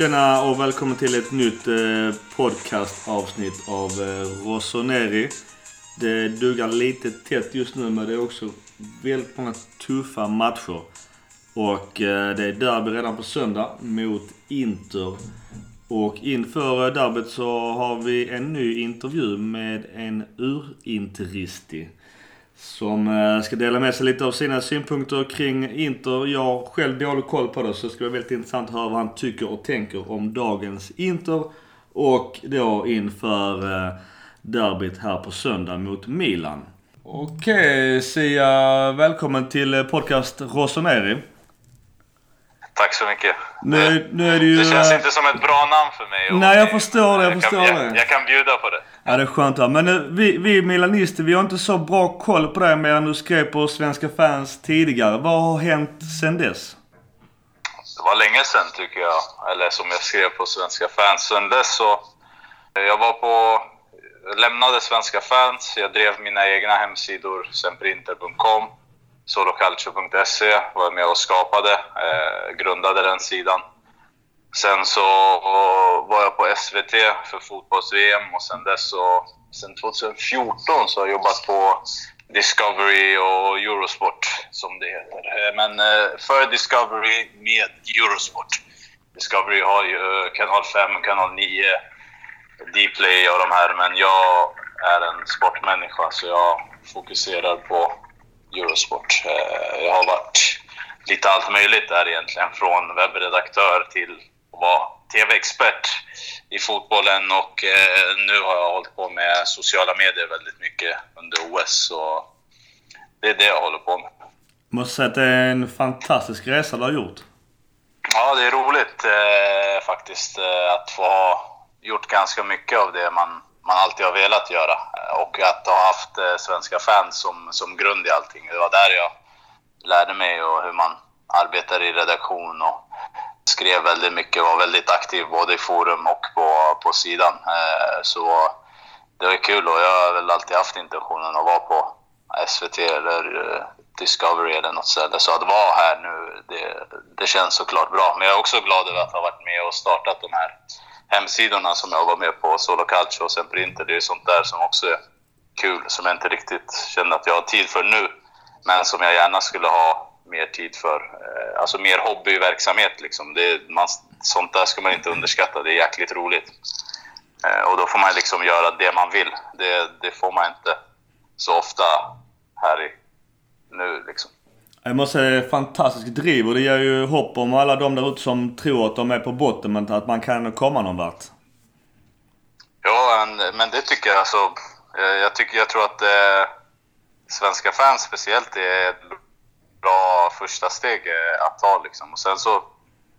Tjena och välkommen till ett nytt eh, podcastavsnitt av eh, Rossoneri. Det duggar lite tätt just nu men det är också väldigt många tuffa matcher. Och eh, det är derby redan på söndag mot Inter. Och inför eh, derbyt så har vi en ny intervju med en urinteristi. Som eh, ska dela med sig lite av sina synpunkter kring Inter. Jag har själv dålig koll på det så det ska bli väldigt intressant att höra vad han tycker och tänker om dagens Inter. Och då inför eh, derbyt här på söndag mot Milan. Okej Sia, välkommen till eh, podcast Rossoneri. Tack så mycket. Nu, nu är det ju... Det känns inte som ett bra namn för mig. Nej, jag förstår det. Jag, jag förstår kan, det. Jag, jag, kan bjuda på det. Ja, det är skönt att Men nu, vi, vi milanister, vi har inte så bra koll på det mer än du skrev på Svenska fans tidigare. Vad har hänt sen dess? Det var länge sen tycker jag. Eller som jag skrev på Svenska fans. Sen dess så... Eh, jag var på... lämnade Svenska fans. Jag drev mina egna hemsidor, semprinter.com solocalcio.se var med och skapade, eh, grundade den sidan. Sen så var jag på SVT för fotbolls-VM och sen dess så, sen 2014 så har jag jobbat på Discovery och Eurosport som det heter. Eh, men eh, för Discovery med Eurosport. Discovery har ju eh, kanal 5, kanal 9, Dplay och de här, men jag är en sportmänniska så jag fokuserar på Eurosport. Jag har varit lite allt möjligt där egentligen, från webbredaktör till vara TV-expert i fotbollen och eh, nu har jag hållit på med sociala medier väldigt mycket under OS. Så det är det jag håller på med. Måste säga att det är en fantastisk resa du har gjort. Ja, det är roligt eh, faktiskt eh, att få ha gjort ganska mycket av det man man alltid har velat göra. Och att ha haft eh, svenska fans som, som grund i allting. Det var där jag lärde mig och hur man arbetar i redaktion och skrev väldigt mycket, var väldigt aktiv både i forum och på, på sidan. Eh, så det var kul och jag har väl alltid haft intentionen att vara på SVT eller eh, Discovery eller något ställe. Så att vara här nu, det, det känns såklart bra. Men jag är också glad över att ha varit med och startat de här hemsidorna som jag var med på, Solo Calcio och sen Printer. det är sånt där som också är kul, som jag inte riktigt känner att jag har tid för nu, men som jag gärna skulle ha mer tid för. Eh, alltså mer hobbyverksamhet liksom. Det, man, sånt där ska man inte underskatta, det är jäkligt roligt. Eh, och då får man liksom göra det man vill. Det, det får man inte så ofta här i, nu liksom. Jag måste säga det är fantastisk driv och det ger ju hopp om alla de där ute som tror att de är på botten men att man kan komma någon vart. Ja, men det tycker jag alltså. Jag, tycker, jag tror att eh, svenska fans speciellt är ett bra första steg eh, att ta liksom. Och sen så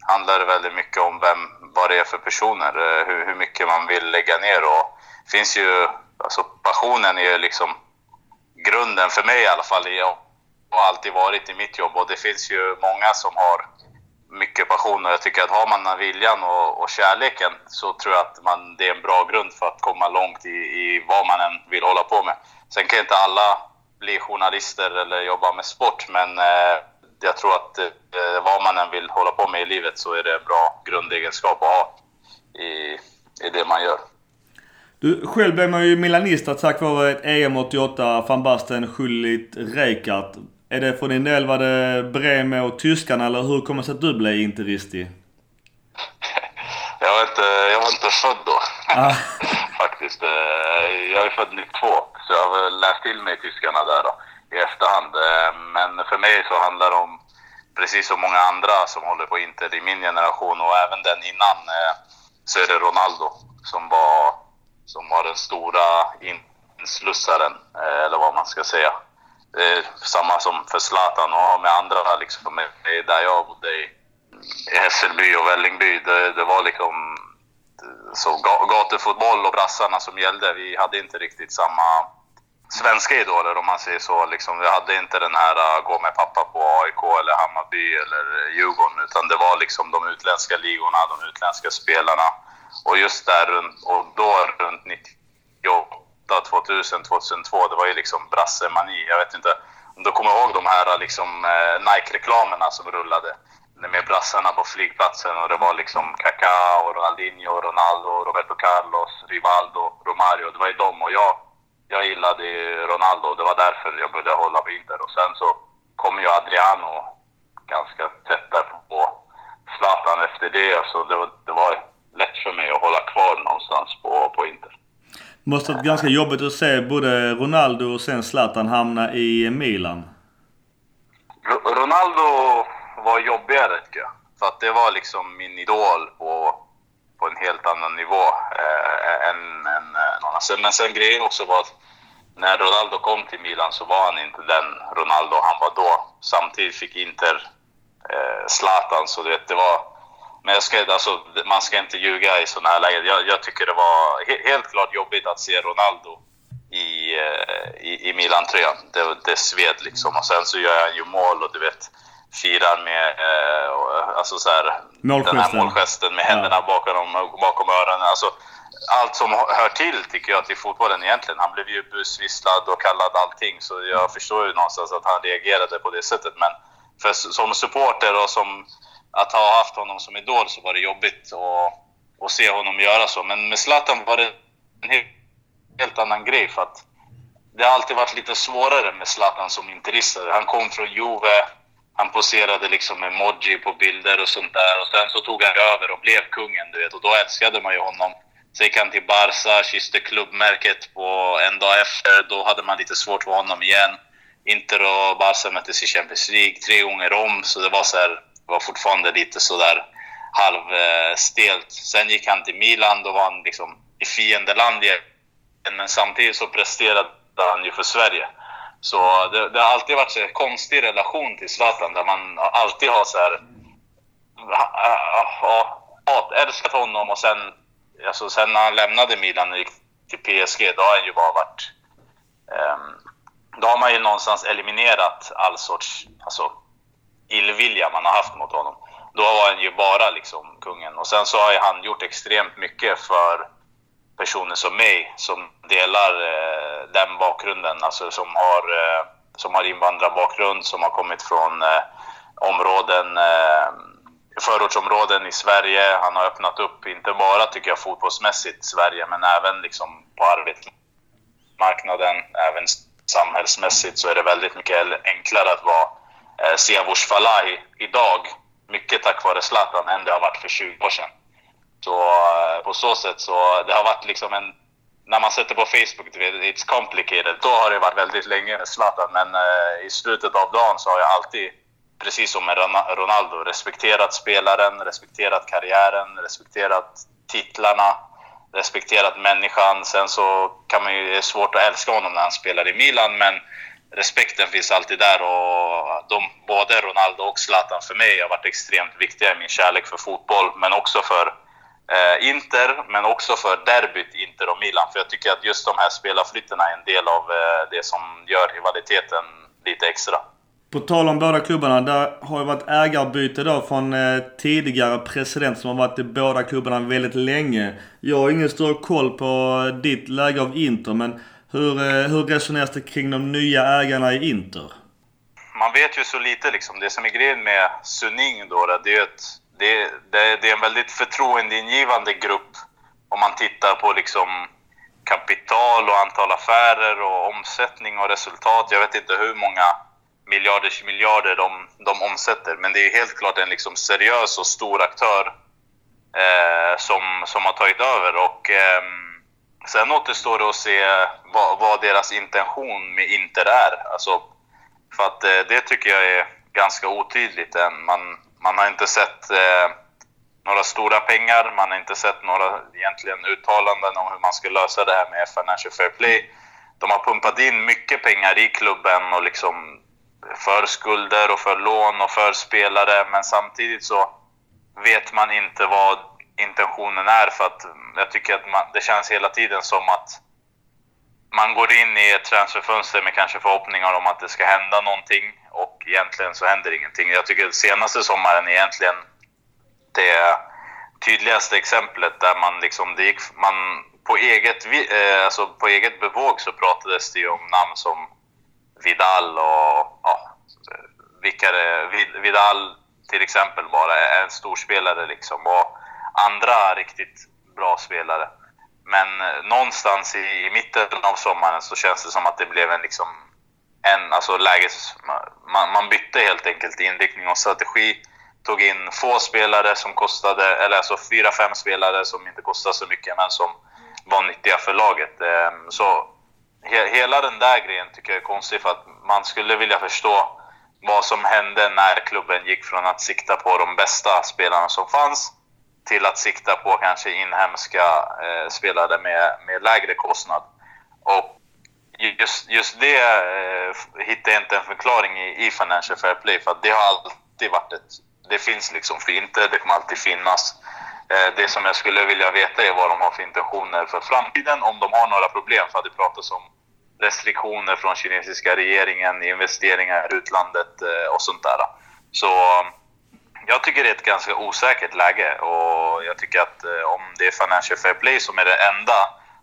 handlar det väldigt mycket om vem, vad det är för personer, eh, hur, hur mycket man vill lägga ner och det finns ju, alltså passionen är ju liksom grunden för mig i alla fall. och och alltid varit i mitt jobb och det finns ju många som har mycket passion och jag tycker att har man viljan och, och kärleken så tror jag att man, det är en bra grund för att komma långt i, i vad man än vill hålla på med. Sen kan inte alla bli journalister eller jobba med sport men eh, jag tror att eh, vad man än vill hålla på med i livet så är det en bra grundegenskap att ha i, i det man gör. Du, själv blev man ju milanista tack vare ett EM 88, van Basten, Schullit, Rijkaard. Är det för din del, var det Breme och tyskarna eller hur kommer det sig att du blev interisti? Jag var inte, jag var inte född då. Ah. Faktiskt. Eh, jag är född 92, så jag har läst till mig tyskarna där då, i efterhand. Eh, men för mig så handlar det om, precis som många andra som håller på Inter i min generation och även den innan, eh, så är det Ronaldo som var, som var den stora inslussaren, eh, eller vad man ska säga samma som för Zlatan och med andra liksom, där jag bodde i, i Hässelby och Vällingby. Det, det var liksom så gatufotboll och brassarna som gällde. Vi hade inte riktigt samma svenska idoler om man säger så. Liksom, vi hade inte den här uh, gå med pappa på AIK eller Hammarby eller Djurgården utan det var liksom de utländska ligorna, de utländska spelarna. Och just där runt, och då runt 98 2000, 2002, det var ju liksom brassemani. Jag vet inte om du kommer ihåg de här äh, liksom, äh, Nike-reklamerna som rullade med brassarna på flygplatsen och det var liksom Kaká, och Ronaldinho, Ronaldo, Roberto Carlos, Rivaldo, Romario. Det var ju dem och jag, jag gillade Ronaldo. Det var därför jag började hålla på Inter. Och sen så kom ju Adriano ganska tätt där på Zlatan efter det. Så det var, det var lätt för mig att hålla kvar någonstans på, på Inter. Måste varit ganska jobbigt att se både Ronaldo och sen Zlatan hamna i Milan. Ronaldo var jobbigare tycker jag. För att det var liksom min idol på, på en helt annan nivå eh, än, än eh, någon annan. Men sen grejen också var att när Ronaldo kom till Milan så var han inte den Ronaldo han var då. Samtidigt fick Inter eh, Zlatan, så du vet, det var... Men jag ska, alltså, man ska inte ljuga i sådana här lägen. Jag, jag, tycker det var he, helt klart jobbigt att se Ronaldo i, eh, i, i Milan-tröjan. Det, det sved liksom. Och sen så gör han ju mål och du vet firar med eh, alltså så här, den här målgesten med händerna ja. bakom, bakom öronen. Alltså, allt som hör till tycker jag till fotbollen egentligen. Han blev ju busvisslad och kallad allting så jag förstår ju någonstans att han reagerade på det sättet. Men för, som supporter och som att ha haft honom som idol så var det jobbigt att, att se honom göra så. Men med Zlatan var det en helt, helt annan grej för att det har alltid varit lite svårare med Zlatan som interistare. Han kom från Juve, han poserade liksom emoji på bilder och sånt där och sen så tog han över och blev kungen, du vet. Och då älskade man ju honom. Sen gick han till Barca, kysste klubbmärket på en dag efter. Då hade man lite svårt för honom igen. Inter och Barca möttes i Champions League tre gånger om, så det var så här, var fortfarande lite sådär halvstelt. Sen gick han till Milan, då var han liksom i fiendeland igen. Men samtidigt så presterade han ju för Sverige. Så det, det har alltid varit en konstig relation till Zlatan, där man alltid har så här... Ja, ah, ah, ah, älskat honom och sen, alltså sen när han lämnade Milan och gick till PSG, då har han ju bara varit... Um, då har man ju någonstans eliminerat all sorts alltså, illvilja man har haft mot honom. Då var han ju bara liksom kungen. Och sen så har ju han gjort extremt mycket för personer som mig som delar eh, den bakgrunden, alltså som har, eh, som har invandrarbakgrund, som har kommit från eh, områden, eh, förortsområden i Sverige. Han har öppnat upp, inte bara tycker jag fotbollsmässigt, Sverige, men även liksom på arbetsmarknaden, även samhällsmässigt så är det väldigt mycket enklare att vara eh, Siavush Falahi idag, mycket tack vare Zlatan, än det har varit för 20 år sedan. Så eh, på så sätt så det har varit liksom en... När man sätter på Facebook, it's complicated, då har det varit väldigt länge med Zlatan. Men eh, i slutet av dagen så har jag alltid, precis som med Ronaldo, respekterat spelaren, respekterat karriären, respekterat titlarna respekterat människan. Sen så kan man ju, det är svårt att älska honom när han spelar i Milan, men respekten finns alltid där och de, både Ronaldo och Zlatan för mig har varit extremt viktiga i min kärlek för fotboll, men också för eh, Inter, men också för derbyt Inter och Milan. För jag tycker att just de här spelarflytterna är en del av eh, det som gör rivaliteten lite extra. På tal om båda klubbarna. Det har ju varit ägarbyte då från eh, tidigare president som har varit i båda klubbarna väldigt länge. Jag har ingen större koll på ditt läge av Inter, men hur, eh, hur resoneras det kring de nya ägarna i Inter? Man vet ju så lite liksom. Det som är grejen med Suning då, det är att det, det, det är en väldigt förtroendeingivande grupp om man tittar på liksom kapital och antal affärer och omsättning och resultat. Jag vet inte hur många miljarders miljarder de, de omsätter. Men det är helt klart en liksom seriös och stor aktör eh, som, som har tagit över. Och eh, Sen återstår det att se vad, vad, deras intention med Inter är. Alltså, för att eh, det tycker jag är ganska otydligt än. Man, man har inte sett eh, några stora pengar, man har inte sett några egentligen uttalanden om hur man ska lösa det här med Financial Fair Play. De har pumpat in mycket pengar i klubben och liksom för skulder och för lån och för spelare. Men samtidigt så vet man inte vad intentionen är för att jag tycker att man, det känns hela tiden som att man går in i ett transferfönster med kanske förhoppningar om att det ska hända någonting och egentligen så händer ingenting. Jag tycker att senaste sommaren är egentligen det tydligaste exemplet där man liksom, det gick, man på eget, eh, alltså på eget bevåg så pratades det ju om namn som Vidal och ja, vilka det, Vidal till exempel bara är en storspelare liksom och andra riktigt bra spelare. Men eh, någonstans i, i mitten av sommaren så känns det som att det blev en liksom en, alltså läges, man, man bytte helt enkelt inriktning och strategi. Tog in få spelare som kostade, eller alltså fyra, fem spelare som inte kostade så mycket men som var nyttiga för laget. Ehm, så he, hela den där grejen tycker jag är konstig för att man skulle vilja förstå vad som hände när klubben gick från att sikta på de bästa spelarna som fanns till att sikta på kanske inhemska eh, spelare med, med lägre kostnad. Och just, just det eh, hittar jag inte en förklaring i, i Financial Fair Play för att det har alltid varit ett... Det finns liksom för inte, det kommer alltid finnas. Eh, det som jag skulle vilja veta är vad de har för intentioner för framtiden, om de har några problem. För att det pratas om restriktioner från kinesiska regeringen, investeringar i utlandet eh, och sånt där. Så jag tycker det är ett ganska osäkert läge och jag tycker att eh, om det är Financial Fair Play som är det enda,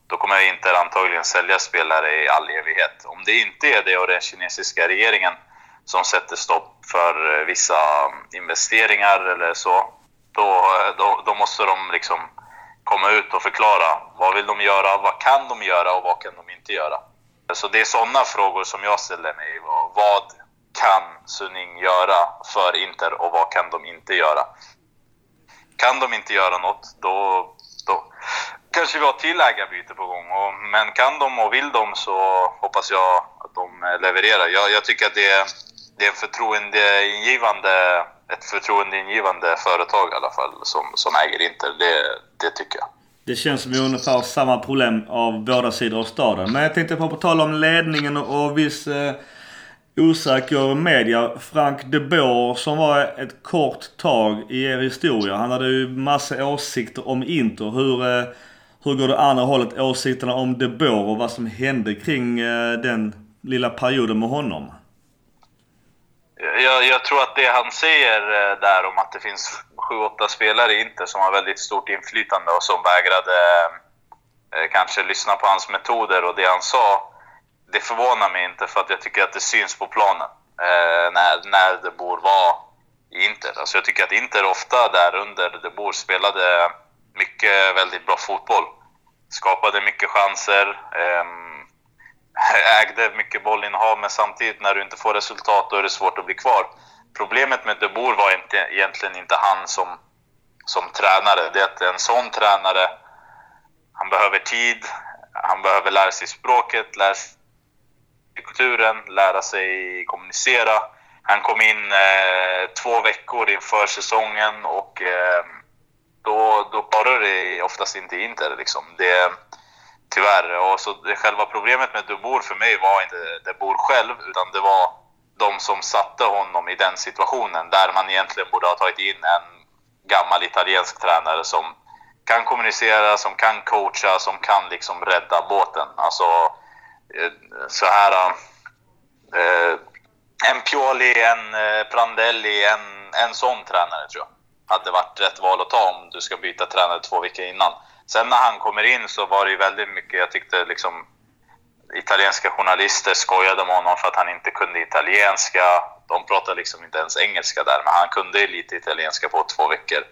då kommer Inter antagligen sälja spelare i all evighet. Om det inte är det och den kinesiska regeringen som sätter stopp för eh, vissa mm, investeringar eller så, då, eh, då, då måste de liksom komma ut och förklara vad vill de göra, vad kan de göra och vad kan de inte göra. Så det är sådana frågor som jag ställer mig. Vad kan Suning göra för Inter och vad kan de inte göra? Kan de inte göra något, då, då kanske vi har till ägarbyte på gång. Och, men kan de och vill de så hoppas jag att de eh, levererar. Jag, jag tycker att det är, det är en förtroendeingivande, ett förtroendeingivande företag i alla fall som, som äger Inter. Det, det tycker jag. Det känns som ungefär samma problem av båda sidor av staden. Men jag tänkte på, på tal om ledningen och viss eh, osäker media. Frank de Boer som var ett kort tag i er historia. Han hade ju massa åsikter om Inter. Hur, eh, hur går det andra hållet? Åsikterna om de Boer och vad som hände kring eh, den lilla perioden med honom? Jag, jag, tror att det han säger eh, där om att det finns sju, åtta spelare i Inter som har väldigt stort inflytande och som vägrade eh, kanske lyssna på hans metoder och det han sa. Det förvånar mig inte för att jag tycker att det syns på planen eh, när, när det bor var i Inter. Alltså jag tycker att Inter ofta där under det bor spelade mycket väldigt bra fotboll. Skapade mycket chanser. Eh, ägde mycket bollinnehav, men samtidigt när du inte får resultat då är det svårt att bli kvar. Problemet med De Boer var inte, egentligen inte han som, som tränare. Det är att en sån tränare, han behöver tid, han behöver lära sig språket, lära sig kulturen, lära sig kommunicera. Han kom in eh, två veckor inför säsongen och eh, då, då parar det oftast inte Inter. Liksom. Det, Tyvärr. Och så det, själva problemet med Dubor för mig var inte Dubor själv, utan det var de som satte honom i den situationen där man egentligen borde ha tagit in en gammal italiensk tränare som kan kommunicera, som kan coacha, som kan liksom rädda båten. Alltså Eh, så här... Eh, eh, en Pioli, en eh, Prandelli, en, en sån tränare tror jag hade varit rätt val att ta om du ska byta tränare två veckor innan. Sen när han kommer in så var det ju väldigt mycket, jag tyckte liksom italienska journalister skojade med honom för att han inte kunde italienska. De pratade liksom inte ens engelska där, men han kunde lite italienska på två veckor.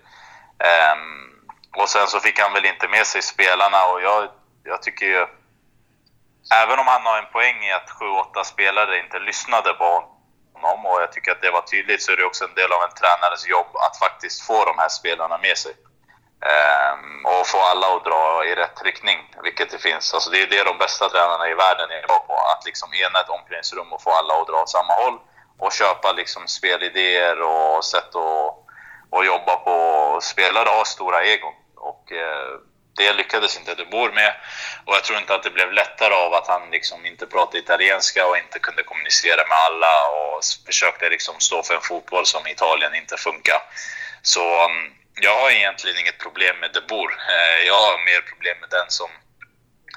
Um, och sen så fick han väl inte med sig spelarna och jag, jag tycker ju... Även om han har en poäng i att sju, åtta spelare inte lyssnade på honom och jag tycker att det var tydligt så är det också en del av en tränares jobb att faktiskt få de här spelarna med sig. Um, och få alla att dra i rätt riktning, vilket det finns. Alltså det är det de bästa tränarna i världen är bra på. Att liksom ena ett omklädningsrum och få alla att dra åt samma håll. Och köpa liksom spelidéer och sätt att, att jobba på. Spelare har stora egon. Och eh, det lyckades inte De Boer med. Och jag tror inte att det blev lättare av att han liksom inte pratade italienska och inte kunde kommunicera med alla och försökte liksom stå för en fotboll som i Italien inte funkar. Så mm, jag har egentligen inget problem med De eh, jag har mer problem med den som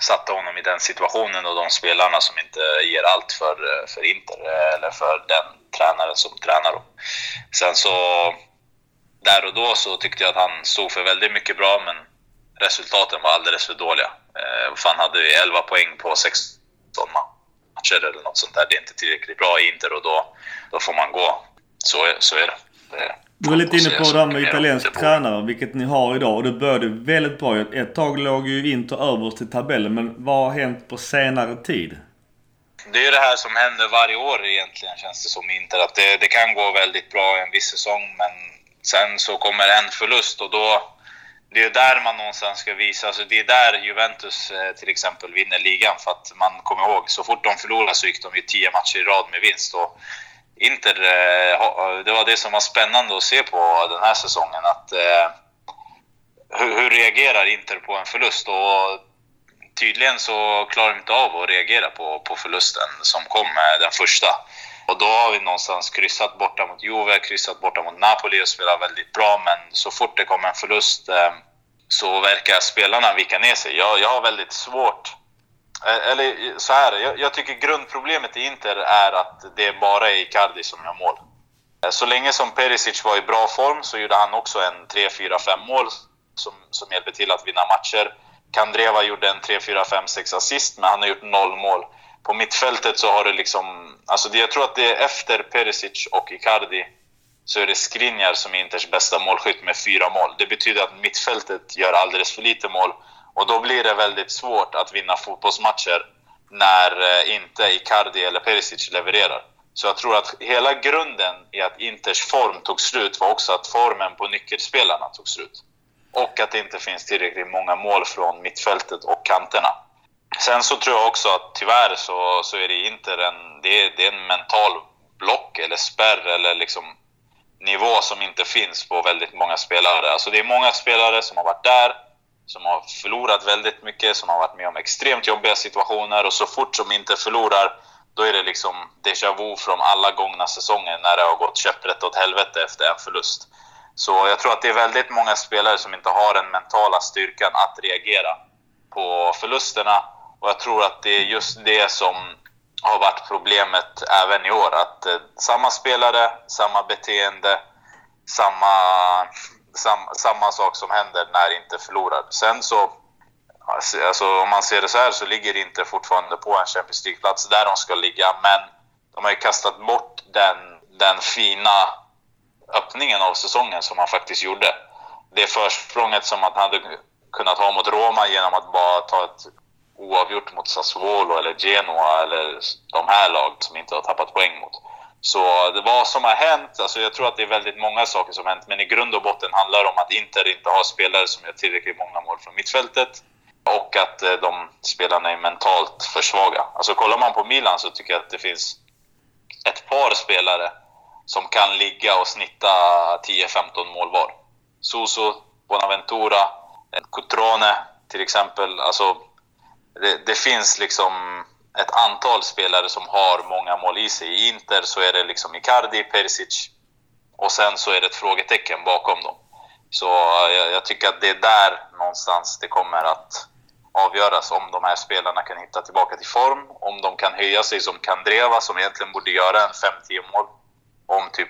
satte honom i den situationen och de spelarna som inte ger allt för, eh, för Inter eh, eller för den tränaren som tränar dem. Sen så, där och då så tyckte jag att han stod för väldigt mycket bra, men resultaten var alldeles för dåliga. Han hade 11 poäng på 16 matcher eller något sånt där. Det är inte tillräckligt bra i Inter och då, då får man gå. Så, så är det. det Du var lite inne på det här med italiensk tränare, vilket ni har idag. Och det började väldigt bra. Ett tag låg ju Inter överst i tabellen, men vad har hänt på senare tid? Det är ju det här som händer varje år egentligen, känns det som Inter. Att det, det kan gå väldigt bra en viss säsong, men sen så kommer en förlust och då... Det är där man någonstans ska visa. Alltså det är där Juventus eh, till exempel vinner ligan. För att man kommer ihåg, så fort de förlorade så gick de ju tio matcher i rad med vinst. Och Inter, eh, det var det som var spännande att se på den här säsongen. Att, eh, hur, hur reagerar Inter på en förlust? Och tydligen så klarar de inte av att reagera på, på förlusten som kom den första. Och då har vi någonstans kryssat borta mot Juve, kryssat borta mot Napoli och spelat väldigt bra. Men så fort det kommer en förlust eh, så verkar spelarna vika ner sig. Jag, jag har väldigt svårt eh, eller så här, jag, jag, tycker grundproblemet i Inter är att det bara är Icardi som gör mål. Eh, så länge som Perisic var i bra form så gjorde han också en 3, 4, 5 mål som, som hjälper till att vinna matcher. Kandreva gjorde en 3, 4, 5, 6 assist, men han har gjort noll mål. På mittfältet så har det liksom... Alltså jag tror att det är efter Perisic och Icardi så är det Skriniar som är Inters bästa målskytt med fyra mål. Det betyder att mittfältet gör alldeles för lite mål och då blir det väldigt svårt att vinna fotbollsmatcher när eh, inte Icardi eller Perisic levererar. Så jag tror att hela grunden i att Inters form tog slut var också att formen på nyckelspelarna tog slut. Och att det inte finns tillräckligt många mål från mittfältet och kanterna. Sen så tror jag också att tyvärr så, så är det Inter en, det är, det är en mental block eller spärr eller liksom nivå som inte finns på väldigt många spelare. Alltså det är många spelare som har varit där, som har förlorat väldigt mycket, som har varit med om extremt jobbiga situationer och så fort som inte förlorar, då är det liksom déjà vu från alla gångna säsonger när det har gått käpprätt åt helvete efter en förlust. Så jag tror att det är väldigt många spelare som inte har den mentala styrkan att reagera på förlusterna och jag tror att det är just det som har varit problemet även i år. Att eh, samma spelare, samma beteende, samma sam, samma sak som händer när inte förlorar. Sen så, alltså, alltså, om man ser det så här så ligger inte fortfarande på en Champions League-plats där de ska ligga, men de har ju kastat bort den, den fina öppningen av säsongen som han faktiskt gjorde. Det försprånget som man hade kunnat ha mot Roma genom att bara ta ett oavgjort mot Sassuolo eller Genoa eller de här lag som inte har tappat poäng mot. Så det, vad som har hänt, alltså jag tror att det är väldigt många saker som har hänt, men i grund och botten handlar det om att Inter inte har spelare som gör tillräckligt många mål från mittfältet och att eh, de spelarna är mentalt för svaga. Alltså kollar man på Milan så tycker jag att det finns ett par spelare som kan ligga och snitta 10-15 mål var. Suso, Bonaventura, eh, Cutrone till exempel. Alltså, det, det finns liksom ett antal spelare som har många mål i sig. I Inter så är det liksom Icardi, Perisic och sen så är det ett frågetecken bakom dem. Så eh, jag, jag, tycker att det är där någonstans det kommer att avgöras om de här spelarna kan hitta tillbaka till form, om de kan höja sig som Kandreva som egentligen borde göra en 5-10 mål. Om typ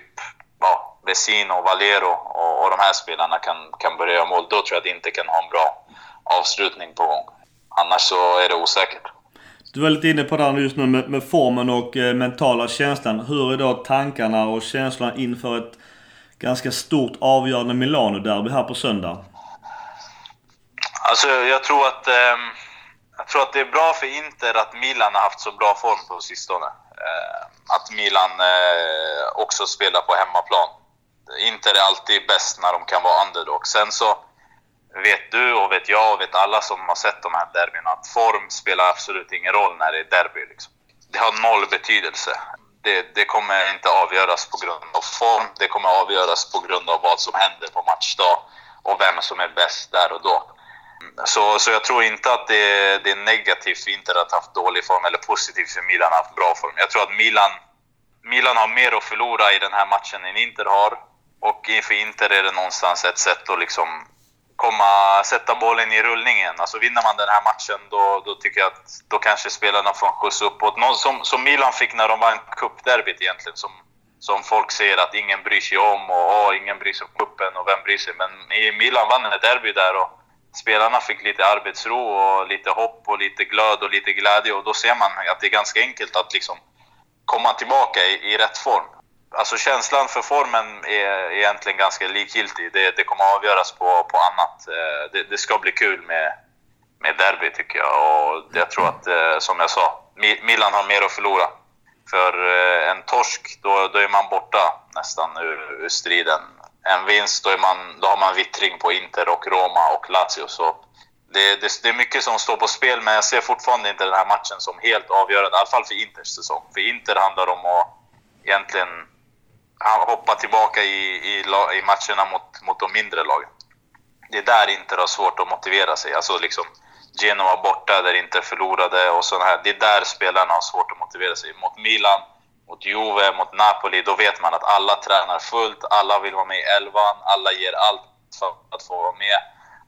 ja, Vesino, Valero och, och de här spelarna kan, kan börja göra mål, då tror jag att det inte kan ha en bra avslutning på gång. Annars så är det osäkert. Du var lite inne på det här just nu med, med formen och eh, mentala känslan. Hur är då tankarna och känslan inför ett ganska stort avgörande Milano-derby här på söndag? Alltså jag tror att... Eh, jag tror att det är bra för Inter att Milan har haft så bra form på sistone. Eh, att Milan eh, också spelar på hemmaplan. Inter är alltid bäst när de kan vara underdog. Sen så vet du och vet jag och vet alla som har sett de här derbyna att form spelar absolut ingen roll när det är derby. Liksom. Det har noll betydelse. Det, det, kommer inte avgöras på grund av form, det kommer avgöras på grund av vad som händer på matchdag och vem som är bäst där och då. Så, så jag tror inte att det, det är negativt för Inter att ha haft dålig form eller positivt för Milan att ha haft bra form. Jag tror att Milan, Milan har mer att förlora i den här matchen än Inter har. Och för Inter är det någonstans ett sätt att liksom komma, sätta bollen i rullningen. Alltså vinner man den här matchen då, då tycker jag att då kanske spelarna får en skjuts uppåt. Någon som, som Milan fick när de vann cupderbyt egentligen. Som, som folk säger att ingen bryr sig om och oh, ingen bryr sig om cupen och vem bryr sig. Men Milan vann ett derby där och spelarna fick lite arbetsro och lite hopp och lite glöd och lite glädje och då ser man att det är ganska enkelt att liksom komma tillbaka i, i rätt form alltså känslan för formen är egentligen ganska likgiltig. Det, det kommer avgöras på, på annat. Eh, det, det, ska bli kul med, med derby tycker jag. Och jag tror att, eh, som jag sa, Milan har mer att förlora. För eh, en torsk, då, då är man borta nästan ur, ur striden. En vinst, då, är man, då har man vittring på Inter och Roma och Lazio. Så det, det, det, är mycket som står på spel, men jag ser fortfarande inte den här matchen som helt avgörande. I alla fall för Inters säsong. För Inter handlar om att egentligen hoppa tillbaka i, i, i matcherna mot, mot de mindre lagen. Det är där Inter har svårt att motivera sig. Alltså liksom Genoa borta, där Inter förlorade och sådana här. Det är där spelarna har svårt att motivera sig. Mot Milan, mot Juve, mot Napoli, då vet man att alla tränar fullt, alla vill vara med i elvan, alla ger allt för att få vara med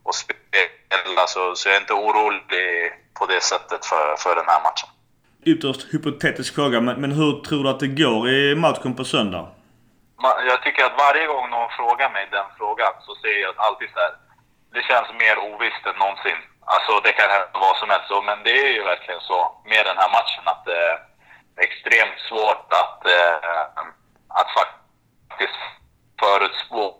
och spela. Så, så jag är inte orolig på det sättet för, för den här matchen. Ytterst hypotetisk fråga, men, men hur tror du att det går i matchen på söndag? Jag tycker att varje gång någon frågar mig den frågan så säger jag alltid så här. Det känns mer ovisst än någonsin. Alltså det kan hända vad som helst. Men det är ju verkligen så med den här matchen att det är extremt svårt att, eh, att faktiskt förutspå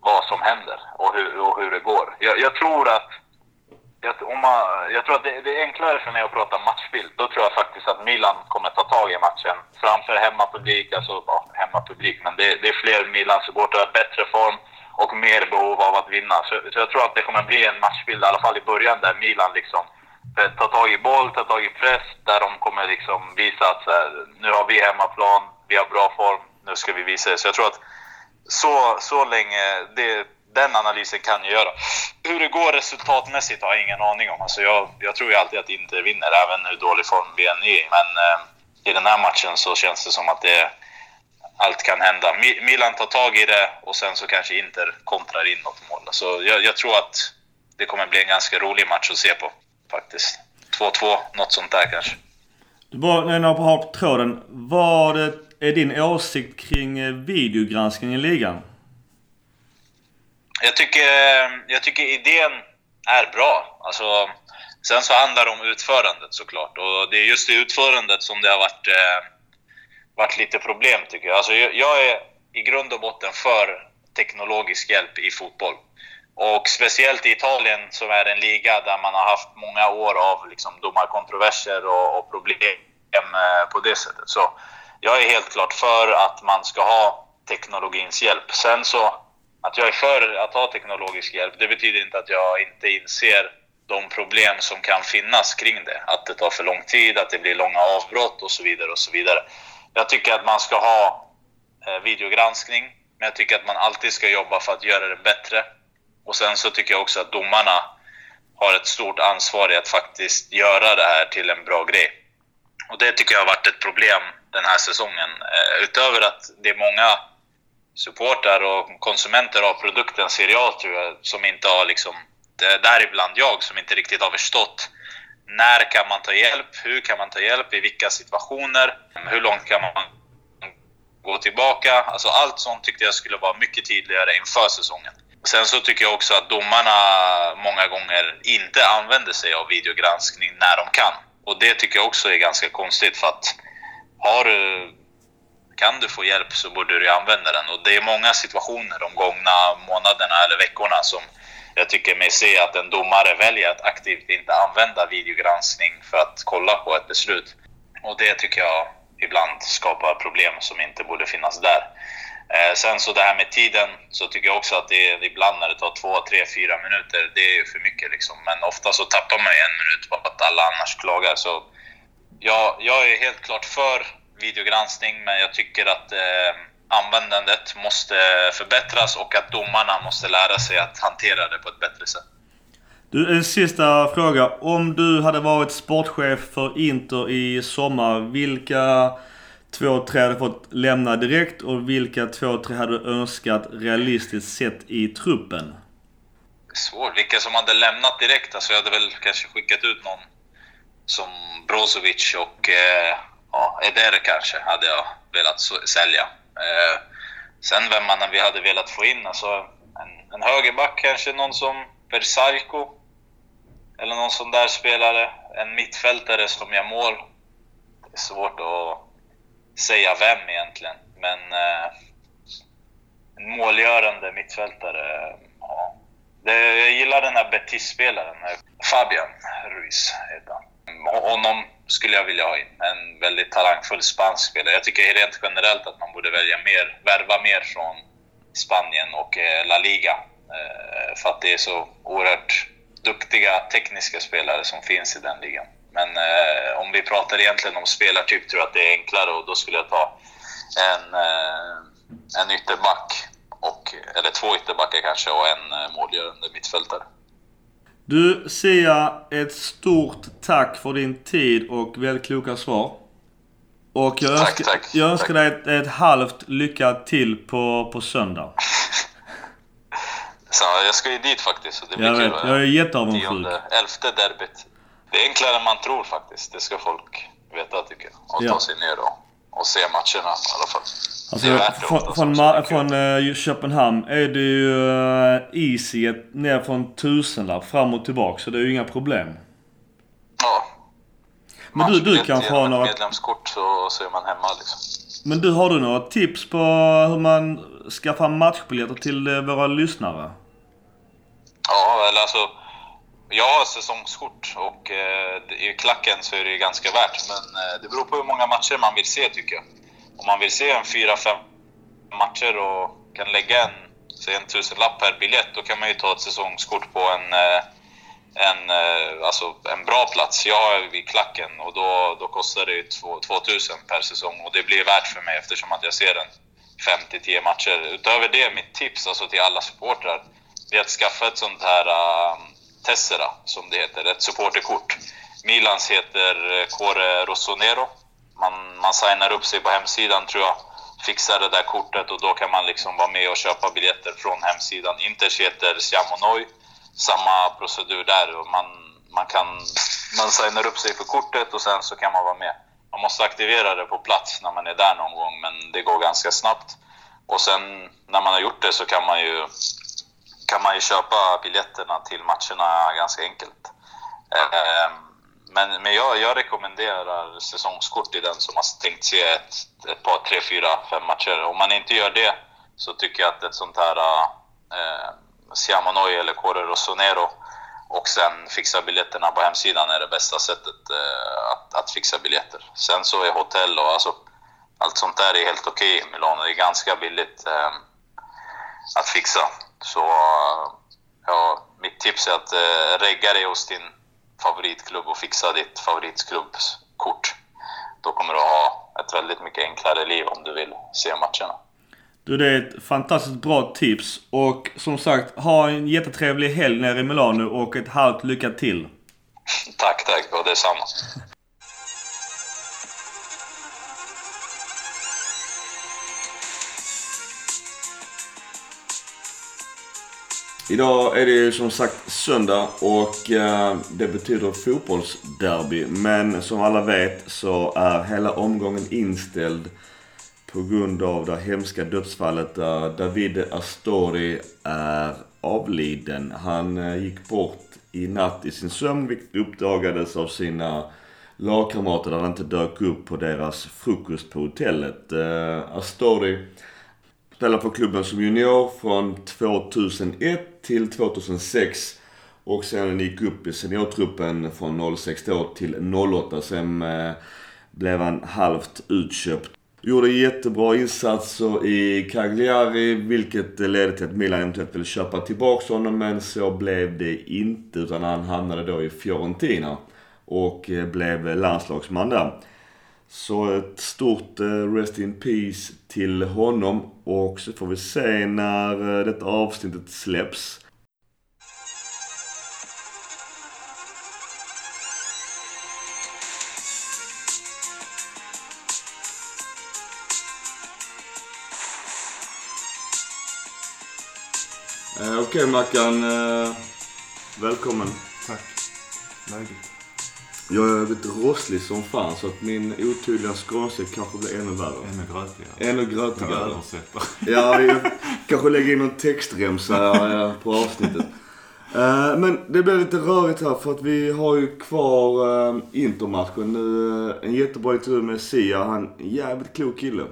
vad som händer och hur, och hur det går. Jag, jag tror att jag, om man, jag tror att det, det, är enklare för mig att prata matchbild. Då tror jag faktiskt att Milan kommer att ta tag i matchen framför hemmapublik. Alltså ja, hemmapublik, men det, det är fler Milan-supportrar, bättre form och mer behov av att vinna. Så, så, jag tror att det kommer bli en matchbild, i alla fall i början, där Milan liksom eh, tar tag i boll, tar tag i press, där de kommer liksom visa att här, nu har vi hemmaplan, vi har bra form, nu ska vi visa det. Så jag tror att så, så länge, det, den analysen kan jag göra. Hur det går resultatmässigt har jag ingen aning om. Alltså jag, jag tror ju alltid att Inter vinner, även hur dålig form vi än är i. Men eh, i den här matchen så känns det som att det, allt kan hända. Milan tar tag i det och sen så kanske Inter kontrar in något mål. Så jag, jag tror att det kommer bli en ganska rolig match att se på faktiskt. 2-2, något sånt där kanske. Du bara, när jag har på tråden. Vad är din åsikt kring eh, videogranskning i ligan? Jag tycker, jag tycker idén är bra. Alltså, sen så handlar det om utförandet såklart. Och det är just i utförandet som det har varit, eh, varit lite problem tycker jag. Alltså, jag är i grund och botten för teknologisk hjälp i fotboll. Och speciellt i Italien som är en liga där man har haft många år av liksom domarkontroverser och, och problem eh, på det sättet. Så jag är helt klart för att man ska ha teknologins hjälp. Sen så att jag är för att ha teknologisk hjälp, det betyder inte att jag inte inser de problem som kan finnas kring det. Att det tar för lång tid, att det blir långa avbrott och så vidare. och så vidare. Jag tycker att man ska ha eh, videogranskning, men jag tycker att man alltid ska jobba för att göra det bättre. Och sen så tycker jag också att domarna har ett stort ansvar i att faktiskt göra det här till en bra grej. Och det tycker jag har varit ett problem den här säsongen. Eh, utöver att det är många supportrar och konsumenter av produkten serie A, tror jag, som inte har liksom, däribland jag, som inte riktigt har förstått när kan man ta hjälp? Hur kan man ta hjälp? I vilka situationer? Hur långt kan man gå tillbaka? Alltså allt sånt tyckte jag skulle vara mycket tydligare inför säsongen. Sen så tycker jag också att domarna många gånger inte använder sig av videogranskning när de kan. Och det tycker jag också är ganska konstigt för att har du kan du få hjälp så borde du använda den. Och det är många situationer de gångna månaderna eller veckorna som jag tycker mig se att en domare väljer att aktivt inte använda videogranskning för att kolla på ett beslut. Och det tycker jag ibland skapar problem som inte borde finnas där. Eh, sen så det här med tiden så tycker jag också att det är, ibland när det tar två, tre, fyra minuter, det är ju för mycket liksom. Men ofta så tappar man ju en minut på att alla annars klagar. Så jag, jag är helt klart för videogranskning, men jag tycker att eh, användandet måste förbättras och att domarna måste lära sig att hantera det på ett bättre sätt. Du, en sista fråga. Om du hade varit sportchef för Inter i sommar, vilka två, tre hade fått lämna direkt och vilka två, tre hade du önskat realistiskt sett i truppen? Svårt. Vilka som hade lämnat direkt? Alltså jag hade väl kanske skickat ut någon som Brozovic och eh, ja, Eder kanske hade jag velat sälja. Eh, sen vem man vi hade velat få in, alltså en, en högerback kanske, någon som Versaico. Eller någon sån där spelare. En mittfältare som gör mål. Det är svårt att säga vem egentligen. Men eh, en målgörande mittfältare, ja. Det, jag gillar den här Betis-spelaren, eh, Fabian Ruiz heter han. Honom skulle jag vilja ha in. En väldigt talangfull spansk spelare. Jag tycker rent generellt att man borde välja mer, värva mer från Spanien och eh, La Liga. Eh, för att det är så oerhört duktiga tekniska spelare som finns i den ligan. Men eh, om vi pratar egentligen om spelartyp tror jag att det är enklare och då skulle jag ta en, eh, en ytterback, och, eller två ytterbackar kanske, och en eh, målgörande mittfältare. Du Sia, ett stort tack för din tid och väldigt kloka svar. Och jag, Tack, önskar, tack, jag önskar tack. dig ett, ett halvt lycka till på, på söndag. Så jag ska ju dit faktiskt, så det blir Jag kul. vet, jag är jätteavundsjuk. Elfte derbyt. Det är enklare än man tror faktiskt. Det ska folk veta tycker jag. Och Ja. ta sig ner och, och se matcherna i alla fall. Alltså, från, från, Ma- från eh, Köpenhamn är det ju uh, easy ner från tusenlapp fram och tillbaka. Så det är ju inga problem. Ja. Men du- du Matchbiljett kan få genom ett några- medlemskort så, så är man hemma liksom. Men du, har du några tips på hur man skaffar matchbiljetter till eh, våra lyssnare? Ja, eller alltså... Jag har säsongskort och eh, i klacken så är det ganska värt. Men eh, det beror på hur många matcher man vill se tycker jag. Om man vill se en fyra, fem matcher och kan lägga en, säg en tusenlapp per biljett, då kan man ju ta ett säsongskort på en, eh, en, alltså en bra plats. Jag har i klacken och då, då kostar det ju 2000 per säsong och det blir värt för mig eftersom att jag ser den 5-10 matcher. Utöver det, mitt tips alltså till alla supportrar, det är att skaffa ett sånt här Tessera, som det heter, ett supporterkort. Milans heter eh, Core Rossonero. Man, man signar upp sig på hemsidan tror jag, fixar det där kortet och då kan man liksom vara med och köpa biljetter från hemsidan. Inters heter Siamo Noi, samma procedur där. Och man, man, kan, man signar upp sig för kortet och sen så kan man vara med. Man måste aktivera det på plats när man är där någon gång, men det går ganska snabbt. Och sen när man har gjort det så kan man ju, kan man ju köpa biljetterna till matcherna ganska enkelt. Ehm, men, men jag, jag rekommenderar säsongskort till den som har tänkt se ett, ett par, tre, fyra, fem matcher. Om man inte gör det så tycker jag att ett sånt här eh, Siamonoi eller Corre Rossonero och sen fixa biljetterna på hemsidan är det bästa sättet eh, att, att fixa biljetter. Sen så är hotell och alltså, allt sånt där är helt okej i Milano. Det är ganska billigt eh, att fixa. Så ja, mitt tips är att eh, regga dig hos din favoritklubb och fixa ditt favoritklubbskort. Då kommer du ha ett väldigt mycket enklare liv om du vill se matcherna. Du, det är ett fantastiskt bra tips. Och som sagt, ha en jättetrevlig helg nere i Milano och ett halvt lycka till. Tack, tack och detsamma. Idag är det ju som sagt söndag och eh, det betyder fotbollsderby. Men som alla vet så är hela omgången inställd på grund av det hemska dödsfallet där Davide Astori är avliden. Han eh, gick bort i natt i sin sömn vilket uppdagades av sina lagkamrater där han inte dök upp på deras frukost på hotellet. Eh, Astori Spelade för klubben som junior från 2001 till 2006. Och sen gick upp i seniortruppen från 06 då till 08. Sen eh, blev han halvt utköpt. Gjorde jättebra insatser i Cagliari vilket ledde till att Milan eventuellt ville köpa tillbaka honom men så blev det inte utan han hamnade då i Fiorentina och eh, blev landslagsman där. Så ett stort eh, Rest in Peace till honom och så får vi se när eh, detta avsnittet släpps. Okej Okej Mackan, välkommen. Tack. Läget? Jag är lite rosslig som fan så att min otydliga skånska kanske blir ännu värre. Ännu grötigare. Ännu grötigare. översätter. Ja, jag kanske lägger in någon textremsa på avsnittet. Eh, Men det blir lite rörigt här för att vi har ju kvar eh, Intermatchen nu. eh, En jättebra intervju med Sia. Han är en jävligt klok kille.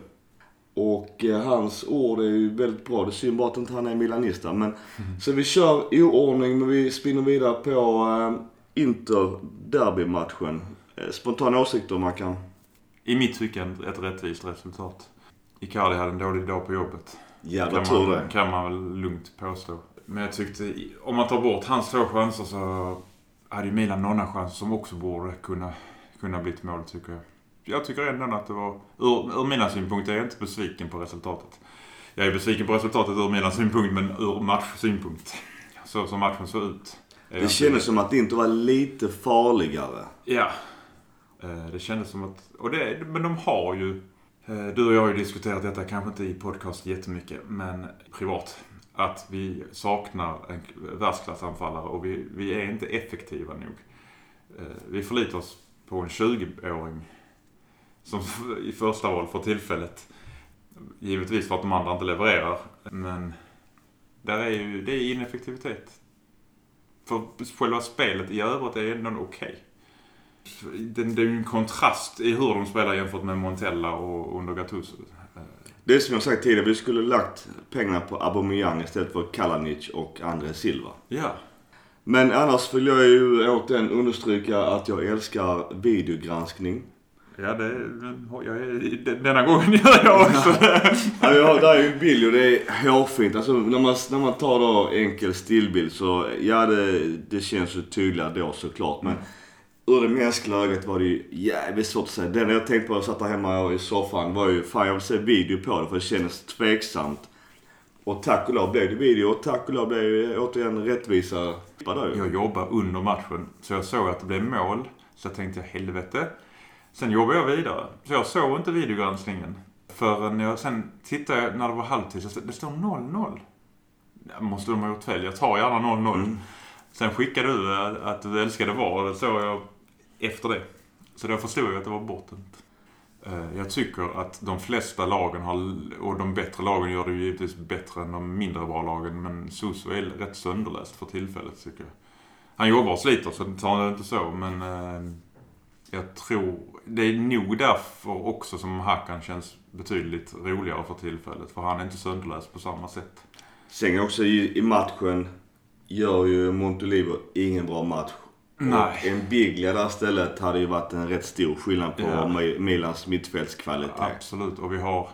Och hans ord är ju väldigt bra. Det är synd bara att inte han är milanista. Men, Så vi kör i oordning men vi spinner vidare på Inter-derbymatchen. Eh, spontana åsikter man kan... I mitt tycke ett rättvist resultat. Icardi hade en dålig dag på jobbet. Jävla kan tur man, det. kan man väl lugnt påstå. Men jag tyckte, om man tar bort hans två chanser så hade ju Milan några chanser som också borde kunna, kunna bli ett mål tycker jag. Jag tycker ändå att det var, ur, ur mina synpunkter är jag inte besviken på resultatet. Jag är besviken på resultatet ur mina synpunkt men ur matchsynpunkt. Så som matchen såg ut. Det inte- kändes som att Inter var lite farligare. Ja. Eh, Det kändes som att... Och det, men de har ju... eh, Du och jag har ju diskuterat detta, kanske inte i podcast jättemycket, men privat. Att vi saknar en världsklassanfallare och vi, vi är inte effektiva nog. Eh, Vi förlitar oss på en 20-åring som i första val för tillfället. Givetvis för att de andra inte levererar. Men där är ju, det är ineffektivitet. För själva spelet i övrigt är ändå okej. Det, det är ju en kontrast i hur de spelar jämfört med Montella och under Gattuso. Det är som jag sagt tidigare, vi skulle lagt pengarna på Aubameyang istället för Kalanic och André Silva. Ja. Men annars vill jag ju återigen understryka att jag älskar videogranskning. Ja, det, jag är, denna gången gör jag också det. Ja, vi har, där är ju en bild och det är hårfint. Alltså när man, när man tar då enkel stillbild så, ja det, det känns ju tydligare då såklart. Men ur det mänskliga ögat var det ju jävligt svårt att säga. Det enda jag tänkte på när jag satt där hemma i soffan var ju, fan jag vill se video på det för det kändes tveksamt. Och tack och lov blev det video och tack och lov blev det återigen rättvisa. Jag jobbade under matchen, så jag såg att det blev mål. Så jag tänkte helvete. Sen jobbade jag vidare. Så jag såg inte videogranskningen. Förrän jag sen tittade när det var halvtid, så det står 0-0. Ja, Måste de ha gjort fel? Jag tar gärna 0-0. Sen skickade du att du älskade VAR, det såg jag efter det. Så då förstod jag att det var bortdömt. Eh, Jag tycker att de flesta lagen har, och de bättre lagen gör det ju givetvis bättre än de mindre bra lagen, men Suso är rätt sönderläst för tillfället tycker jag. Han jobbar och sliter så tar det inte så, men eh, jag tror, det är nog därför också som Hakan känns betydligt roligare för tillfället, för han är inte sönderläst på samma sätt. Sen också i, i matchen gör ju Montolivo ingen bra match. Nej. Och en Biglia där istället hade ju varit en rätt stor skillnad på Ja. Mi- Milans mittfältskvalitet. Absolut. Och vi har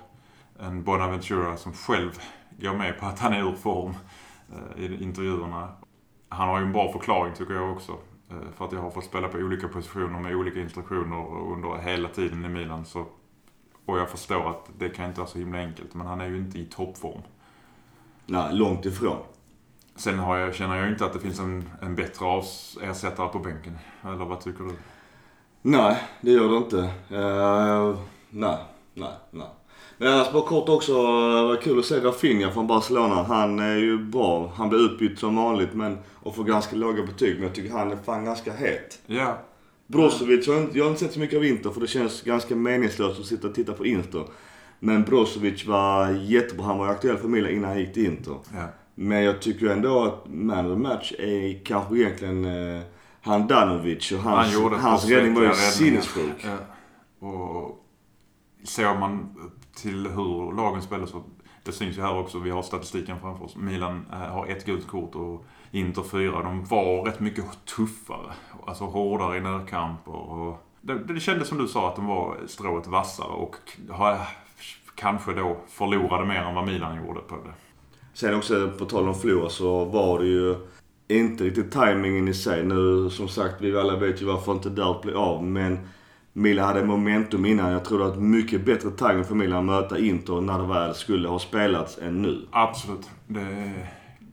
en Bonaventura som själv går med på att han är ur form eh, i intervjuerna. Han har ju en bra förklaring tycker jag också. Eh, För att jag har fått spela på olika positioner med olika instruktioner under hela tiden i Milan. Så, och jag förstår att det kan inte vara så himla enkelt. Men han är ju inte i toppform. Nej, långt ifrån. Sen har jag, känner jag inte att det finns en, en bättre ersättare på bänken. Eller vad tycker du? Nej, det gör det inte. Eh, nej, nej, nej. Men annars bara kort också, det var kul att se Rafinha från Barcelona. Han är ju bra. Han blir utbytt som vanligt men, och får ganska låga betyg. Men jag tycker han är fan ganska het. Ja, Brozovic har jag inte, jag har inte sett så mycket av Inter för det känns ganska meningslöst att sitta och titta på Inter. Men Brozovic var jättebra. Han var ju aktuell för Milan innan han gick till Inter. ja. Men jag tycker ändå att man of the match är kanske egentligen eh, Handanovic och hans, Han hans räddning var ju sinnessjuk. Ja. Och ser man till hur lagen spelar så, det syns ju här också, vi har statistiken framför oss. Milan eh, har ett gult kort och Inter fyra. De var rätt mycket tuffare, alltså hårdare i närkamper och, det, det kändes som du sa att de var strået vassare och har, kanske då förlorade mer än vad Milan gjorde på det. Sen också på tal om förlora så var det ju inte riktigt tajmingen i sig. Nu som sagt, vi alla vet ju varför inte Dart blev av. Men Milan hade momentum innan. Jag tror det var ett mycket bättre timing för Milan att möta Inter när det väl skulle ha spelats än nu. Absolut. Det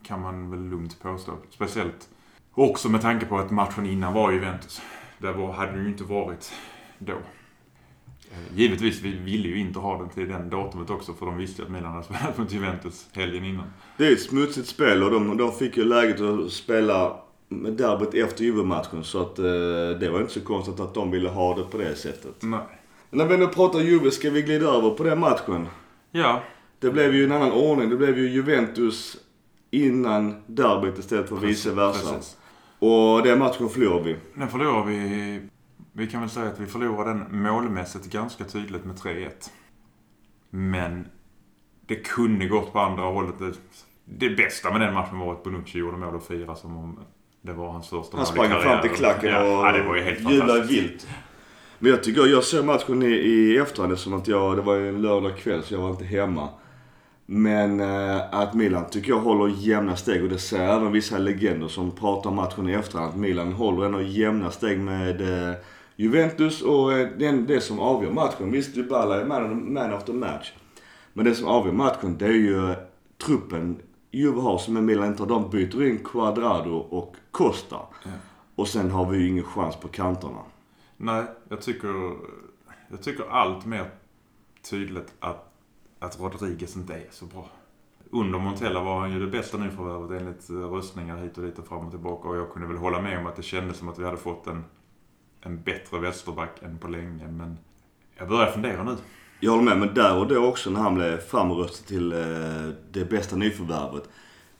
kan man väl lugnt påstå. Speciellt också med tanke på att matchen innan var Juventus. Det var, hade det ju inte varit då. Eh, Givetvis, vi ville ju inte ha den till den datumet också för de visste ju att Milan hade spelat mot Juventus helgen innan. Det är ett smutsigt spel och de, de fick ju läget att spela derbyt efter Juve-matchen. Så att eh, det var inte så konstigt att de ville ha det på det sättet. Nej. När vi nu pratar Juve ska vi glida över på den matchen. Ja, Det blev ju en annan ordning. Det blev ju Juventus innan derbyt istället för vice versa. precis. Och den matchen förlorade vi. Den förlorar vi... Vi kan väl säga att vi förlorar den målmässigt ganska tydligt med 3-1. Men det kunde gått på andra hållet. Det, det bästa med den matchen var att Bonucci gjorde mål och firade som om det var hans första Han sprang fram till klacken och ja, det jublade vilt. Men jag tycker, jag såg matchen i, i efterhand som att jag, det var ju en lördag kväll så jag var inte hemma. Men eh, att Milan tycker jag håller jämna steg och det ser även vissa legender som pratar om matchen i efterhand. Att Milan håller ändå jämna steg med eh, Juventus och eh, den, det som avgör matchen. Visst, Dybala är man, man of the match. Men det som avgör matchen det är ju truppen Juve har som Milan inte har. De byter in Quadrado och Costa. Och sen har vi ju ingen chans på kanterna. Nej, jag tycker, jag tycker allt mer tydligt att, att Rodriguez inte är så bra. Under Montella var han ju det bästa nyförvärvet enligt eh, röstningar hit och dit och fram och tillbaka. Och jag kunde väl hålla med om att det kändes som att vi hade fått en, en bättre vänsterback än på länge. Men jag börjar fundera nu. Jag håller med, men där och då också när han blev framröstad till eh, det bästa nyförvärvet.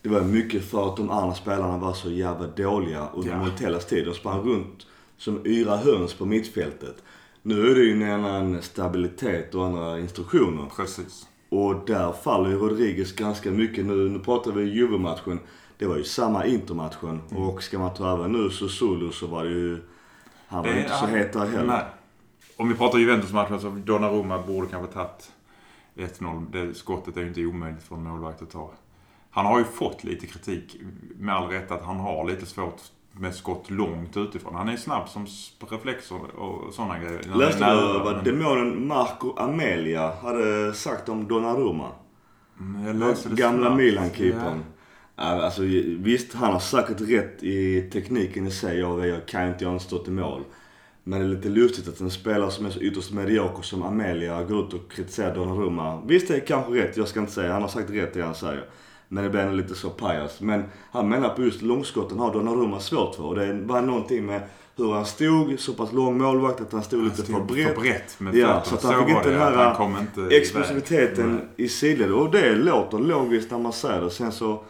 Det var mycket för att de andra spelarna var så jävla dåliga under Ja. Montellas tid. De sprang runt som yra höns på mittfältet. Nu är det ju en annan stabilitet och andra instruktioner. Precis. Och där faller ju Rodriguez ganska mycket nu. Nu pratar vi Juve-matchen. Det var ju samma Inter-matchen. Mm. Och ska man ta över nu så Zulu så var det ju... Han var Det- inte så het där heller. Nej. Om vi pratar Juventus-matchen så Donnarumma borde kanske tagit 1-0. Det skottet är ju inte omöjligt för en målvakt att ta. Han har ju fått lite kritik, med all rätt, att han har lite svårt med skott långt utifrån. Han är snabb som reflexer och sådana grejer. Läste du vad demonen Marco Amelia hade sagt om Donnarumma? Mm, Jag läste det Gamla. Milan-keepern. Ja. Alltså, visst, han har säkert rätt i tekniken i sig. Jag, jag kan inte, jag har inte stått i mål. Men det är lite lustigt att en spelare som är så ytterst medioker som Amelia går ut och kritiserar Donnarumma. Visst, det är kanske rätt. Jag ska inte säga. Han har sagt rätt det han säger. Men det blir ändå lite så pajas. Men han menar på just långskotten har Donnarumma svårt för. Och det var någonting med hur han stod, så pass lång målvakt att han stod Han lite stod för brett. För brett med Ja, så att han fick var inte den här inte explosiviteten i sidled. Och det låter logiskt när man säger det. Sen så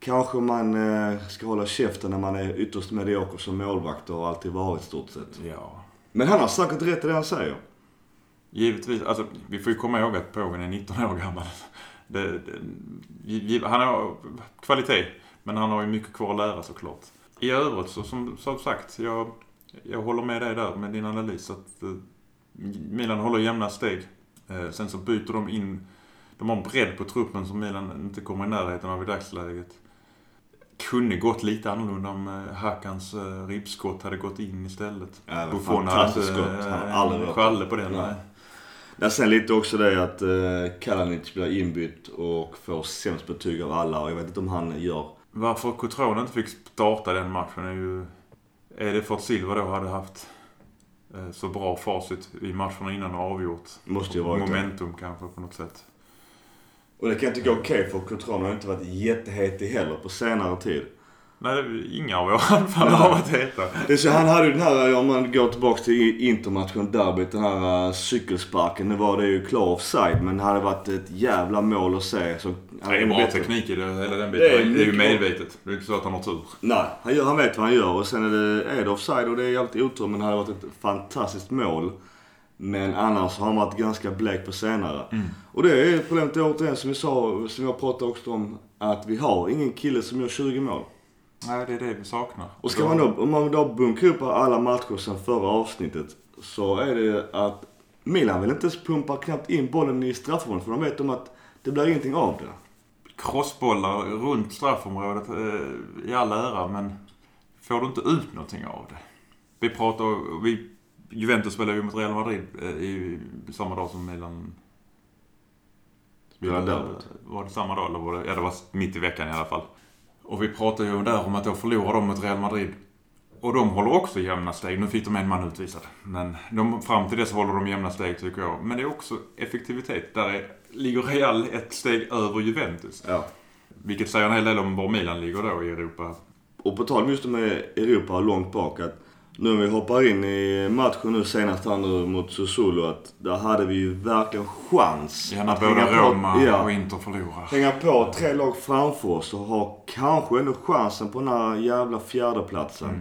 kanske man eh, ska hålla käften när man är ytterst medioker som målvakt och har alltid varit stort sett. Ja. Men han har säkert rätt i det han säger. Givetvis. Alltså, vi får ju komma ihåg att Pågen är 19 år gammal. Det, det, han har kvalitet, men han har ju mycket kvar att lära såklart. I övrigt så som, som sagt, jag, jag håller med dig där med din analys att eh, Milan håller jämna steg. Eh, sen så byter de in, de har en bredd på truppen som Milan inte kommer i närheten av i dagsläget. Kunde gått lite annorlunda om eh, Hakans eh, ribbskott hade gått in istället. Ja, det Buffon hade inte eh, schalle på det. Nej. Nej. Där sen lite också det att eh, Kalanic blir inbytt och får sämst betyg av alla. Och jag vet inte om han gör... Varför Cotrone inte fick starta den matchen är ju... Är det för att Silva då hade haft eh, så bra facit i matcherna innan och avgjort? Måste ju varit det. Momentum kanske på något sätt. Och det kan jag tycka är okej för Cotrone har inte varit jättehetig heller på senare tid. Nej, det är inga av våra anfall har varit heta. Det är så, han hade ju den här, om man går tillbaka till Intermatchen, derbyt, den här uh, cykelsparken. Nu var det ju klar offside, men det hade varit ett jävla mål att se. Så, Det är bra bättre. teknik i det, hela den Det biten. är Det är, ju medvetet. Det är inte så att han har tur. Nej, han, gör, han vet vad han gör och sen är det, är det offside och det är alltid otur men det hade varit ett fantastiskt mål. Men annars har han varit ganska blek på senare. Mm. Och det är problemet återigen som vi sa, som jag pratade också om, att vi har ingen kille som gör 20 mål. Nej, det är det vi saknar. Och ska man då, om man då bunkrar upp alla matcher sen förra avsnittet så är det att Milan vill inte ens pumpa knappt in bollen i straffområdet för de vet om att det blir ingenting av det. Crossbollar runt straffområdet eh, i all ära, men får du inte ut någonting av det? Vi pratar... Vi, Juventus spelade ju mot Real Madrid eh, i samma dag som Milan... Spelade derbyt. Var det samma dag eller var det... Ja, det var mitt i veckan i alla fall. Och vi pratade ju där om att då förlorar de mot Real Madrid. Och de håller också jämna steg. Nu fick de en man utvisad. Men de, fram till dess håller de jämna steg tycker jag. Men det är också effektivitet. Där är, ligger Real ett steg över Juventus. Ja. Vilket säger en hel del om var Milan ligger då i Europa. Och på tal om just det med Europa långt bak att nu när vi hoppar in i matchen nu senast här nu mot Sassuolo att där hade vi ju verkligen chans. Ja, när både hänga på- Roma ja, och Inter förlorar. hänga på tre lag framför oss och ha kanske ändå chansen på den här jävla fjärdeplatsen. Mm.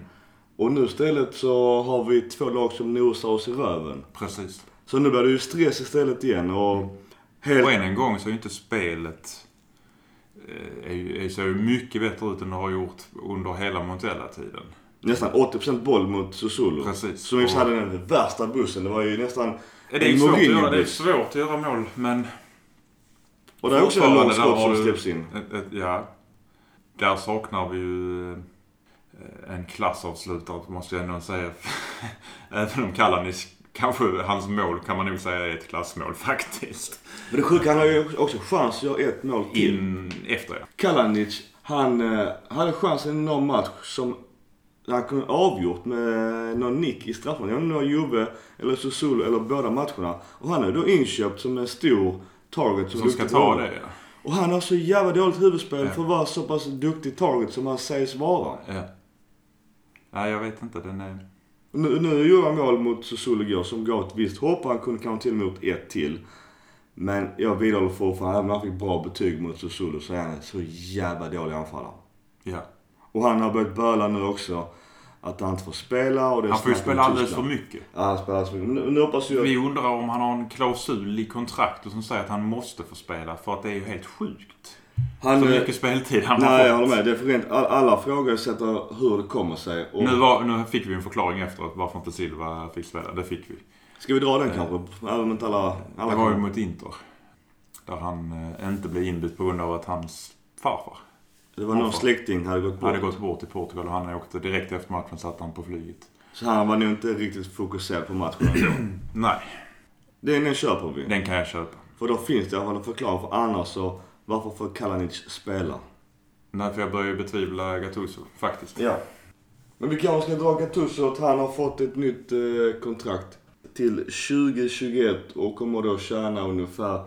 Och nu istället så har vi två lag som nosar oss i röven. Precis. Så nu blir det ju stress istället igen och Helt, Och än en gång så är ju inte spelet eh, är, ju- är, ser ju mycket bättre ut än det har gjort under hela Montella-tiden. Nästan 80% boll mot Susulu. Precis. Som just hade den värsta bussen. Det var ju nästan... Det är, En svårt att göra, det är svårt att göra mål, men Och det är också en lång skott som släpps in. ett, ett, ja. Där saknar vi ju eh, en klassavslutare, måste jag ändå säga. Även om Kalanis, kanske hans mål kan man nog säga är ett klassmål faktiskt. Men det sjuka, han har ju också chans att göra ett mål till. In efter ja. Kalanic, han eh, hade chansen i någon match som han kunde avgjort med någon nick i straffområdet. Jag inte om Juve eller Susulu eller båda matcherna. Och han är då inköpt som en stor target som, Som ska ta det ja. Och han har så jävla dåligt huvudspel Ja. för att vara så pass duktig target som han sägs vara. ja. Nej, jag vet inte. Den är... Nu, nu gjorde han mål mot Susulu som gav ett visst hopp han kunde kanske till och med gjort ett till. Men jag vidhåller fortfarande, även om han fick bra betyg mot Susulu så är han så jävla dålig anfallare. Ja. Och han har börjat böla nu också. Att han inte får spela och det Han får ju spela alldeles för mycket. Ja, han spelar alldeles för mycket. Nu, hoppas jag... Vi undrar om han har en klausul i kontraktet som säger att han måste få spela. För att det är ju helt sjukt. Han, Så eh, mycket speltid han nej, har jag fått. håller med. Det är för rent. All, alla frågasätter hur det kommer sig. Och Nu, var, nu fick vi en förklaring efteråt varför inte Silva fick spela. Det fick vi. Ska vi dra den kanske? Även om inte alla... alla Det var ju mot Inter. Där han eh, inte blev inbytt på grund av att hans farfar Det var någon släkting hade gått bort. hade gått bort i Portugal och han åkte direkt efter matchen satt han på flyget. Så han var nog inte riktigt fokuserad på matchen ändå. Nej, Den, den köper vi. den kan jag köpa. För då finns det i alla fall en förklaring. För annars så, varför får Kalanic spela? Nej, för jag börjar ju betvivla Gattuso faktiskt. Ja. Men vi kanske ska dra Gattuso att han har fått ett nytt eh, kontrakt till 2021 och kommer då tjäna ungefär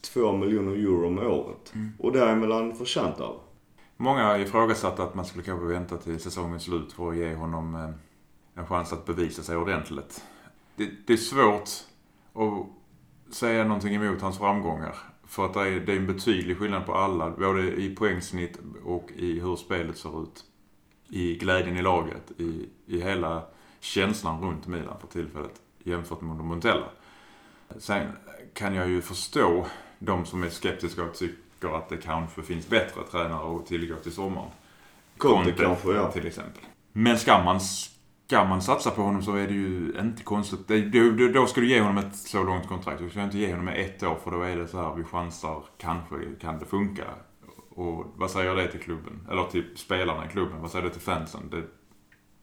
2 miljoner euro om året. Och däremellan förtjänt av. Många ifrågasatte att man skulle kanske vänta till säsongens slut för att ge honom eh, en chans att bevisa sig ordentligt. Det, det är svårt att säga någonting emot hans framgångar. För att det är, det är en betydlig skillnad på alla, både i poängsnitt och i hur spelet ser ut. I glädjen i laget, i, i hela känslan runt Milan för tillfället jämfört med Montella. Sen kan jag ju förstå de som är skeptiska och tycker att det kanske finns bättre tränare att tillgå till sommaren. Conte kanske, ja. Till exempel. Men ska man, ska man satsa på honom så är det ju inte konstigt. Det, det, då ska du ge honom ett så långt kontrakt. Du ska inte ge honom ett år för då är det så här, vi chansar, kanske kan det funka. Och vad säger det till klubben? Eller till spelarna i klubben? Vad säger det till fansen? Det,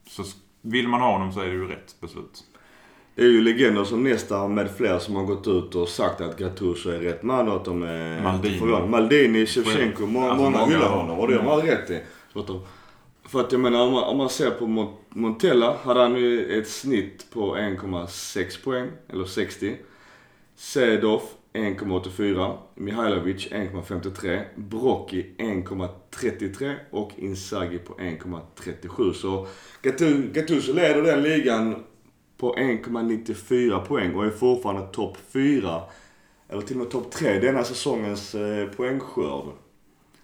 så vill man ha honom så är det ju rätt beslut. Det är ju legender som nästa med fler som har gått ut och sagt att Gattuso är rätt man och att de är Maldini. förvånade. Maldini, Shevchenko, må, Alltså, många hyllar honom och det har man rätt i. För att jag menar om man, om man ser på Mon- Montella hade han ju ett snitt på 1,6 poäng, eller 60. Sedov 1,84. Mihailovic 1,53. Brocchi 1,33 och Inzaghi på 1,37. Så Gattu- Gattuso leder den ligan på 1,94 poäng och är fortfarande topp 4. Eller till och med topp 3 denna säsongens eh, poängskörd.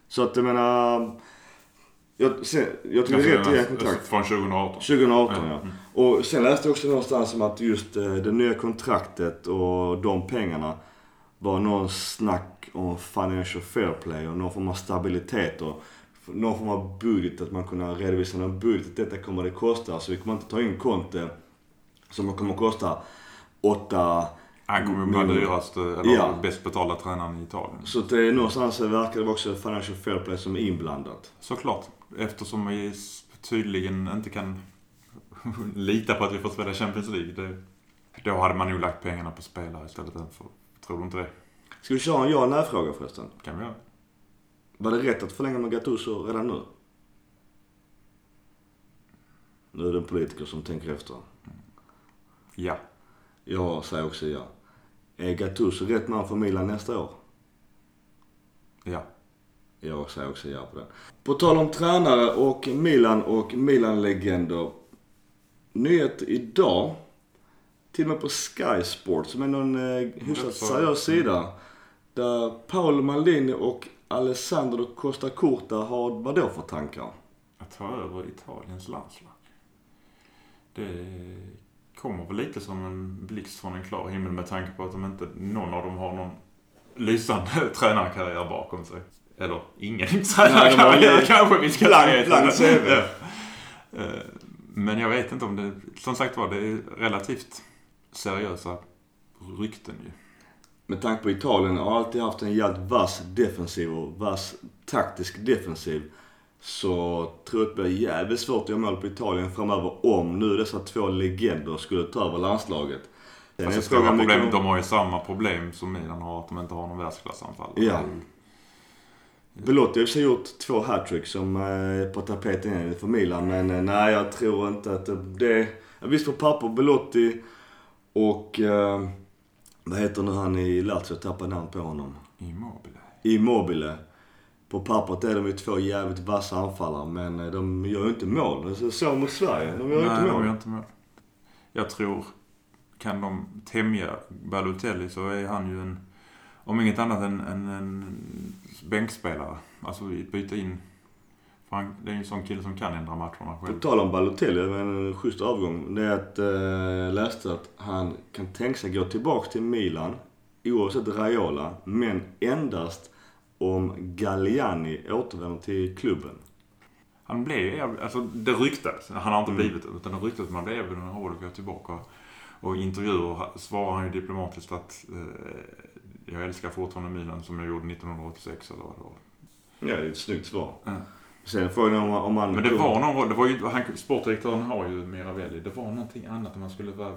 Så att jag menar... Jag, sen, jag är rätt i kontrakt. Från 2018. 2018 Ja. ja. Mm. Och sen läste jag också någonstans om att just eh, det nya kontraktet och de pengarna var någon snack om financial fair play och någon form av stabilitet och någon form av budget, att man kunde redovisa någon budget. Detta kommer det kosta. Så vi kommer inte ta in Conte som kommer kosta 8 Han kommer att vara miljoner. dyraste, eller Ja. bäst betalda tränaren i Italien. Så att det är någonstans så verkar det också financial fair play som är inblandat. Såklart. Eftersom vi tydligen inte kan lita på att vi får spela Champions League. Det, då hade man nog lagt pengarna på spelare istället för, tror du inte det? Ska vi köra en ja och nej-fråga förresten? Kan vi göra. Var det rätt att förlänga med Gattuso redan nu? Nu är det en politiker som tänker efter. Ja. Jag säger också ja. Är Gattuso rätt man för Milan nästa år? Ja. Jag säger också ja på det. På tal om tränare och Milan och Milan-legender. Nyhet idag. Till och med på Sky Sport som är någon eh, hyfsat seriös sida. Där Paolo Maldini och Alessandro Costa Curta har vad då för tankar? Att ta över Italiens landslag. Det kommer väl lite som en blixt från en klar himmel med tanke på att de inte, någon av dem har någon lysande tränarkarriär bakom sig. Eller ingen tränarkarriär kanske vi ska säga. blank CV. Eh, Men jag vet inte om det... Som sagt var, det är relativt seriösa rykten ju. Med tanke på Italien har alltid haft en jävligt vass defensiv och vass taktisk defensiv. Så tror jag att det blir jävligt svårt att göra mål på Italien framöver om nu dessa två legender skulle ta över landslaget. Sen Alltså, är stora problem, om- de har ju samma problem som Milan har, att de inte har någon världsklassanfall. Ja. Belotti har sig gjort två hattrick som eh, är på tapeten igen för Milan. Men eh, nej, jag tror inte att det... ja, visst på papper Belotti och... Eh, vad heter nu han i Lazio? Jag tappar namn på honom. Immobile. Immobile. På pappret är de ju två jävligt vassa anfallare men eh, de gör ju inte mål. Så, mot Sverige. De gör ju Nej, inte de mål. gör inte mål. Jag tror, kan de tämja Balotelli så är han ju en, om inget annat, en, en, en bänkspelare. Alltså byter in, för han, det är ju en sån kille som kan ändra matcherna På själv. tal om Balotelli, en schysst övergång. Det är att eh, läste att han kan tänka sig gå tillbaks till Milan oavsett Raiola, men endast om Galliani återvänder till klubben. Han blev ju, alltså det ryktades, han har inte Mm. blivit det, utan det ryktades att man blev erbjuden en roll att gå tillbaka. Och i intervjuer svarar han ju diplomatiskt att eh, jag älskar fortfarande Milan som jag gjorde 1986 eller vad det var. Ja, det är ett snyggt svar. Ja. Sen frågan om, om han... Men det var någon roll, det var ju, han, sportdirektören har ju Miravelli, det var någonting annat om man skulle vara...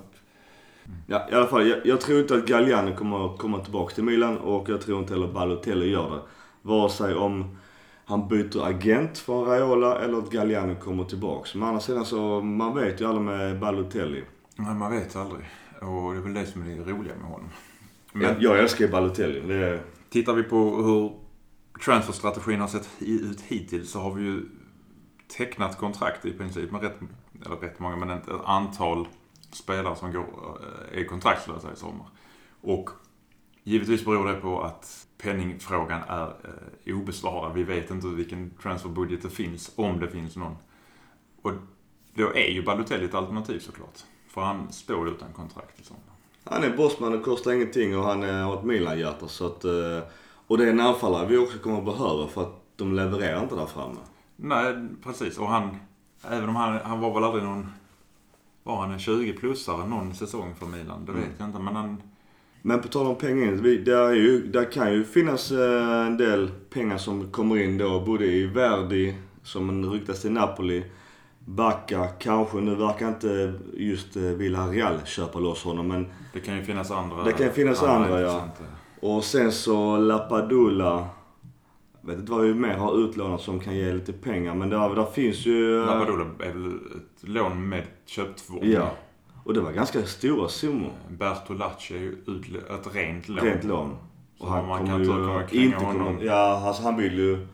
Ja, i alla fall. Jag, jag tror inte att Galliani kommer att komma tillbaks till Milan och jag tror inte heller Balotelli gör det. Vare sig om han byter agent från Raiola eller att Galliani kommer tillbaks. Men annars sidan så, man vet ju alla med Balotelli. Nej, man vet aldrig. Och det är väl det som är det roliga med honom. Men Jag, jag älskar Balotelli. Det är, tittar vi på hur transferstrategin har sett ut hittills så har vi ju tecknat kontrakt i princip med rätt, eller rätt många, men ett antal spelare som går, eh, är kontraktslösa i sommar. Och givetvis beror det på att penningfrågan är eh, obesvarad. Vi vet inte vilken transferbudget det finns, om det finns någon. Och då är ju Balotelli ett alternativ såklart. För han står utan kontrakt i sommar. han är bossman och kostar ingenting och han är- har ett Milan-hjärta. Så att, eh, och det är en anfallare vi också kommer att behöva för att de levererar inte där framme. Nej, precis. Och han, även om han, han var väl aldrig någon, var han en 20-plussare någon säsong för Milan? Det vet Mm. jag inte. Men han, Men på tal om pengar där, är ju, där kan ju finnas eh, en del pengar som kommer in då. Både i Verdi, som ryktas till Napoli. Backa kanske. Nu verkar inte just eh, Villarreal köpa loss honom. Men, det kan ju finnas andra. Det kan finnas andra, ja. intressanta. och sen så Lapadula. Jag vet inte vad vi mer har utlånat som kan ge lite pengar. Men där, där finns ju... eh, Lapadula är väl ett lån med köptvång. Ja. Och det var ganska stora summor. Bertolacci är ju ett rent lån. Rent lån. Och han man kommer kan ju inte honom. Ja, alltså han vill ju...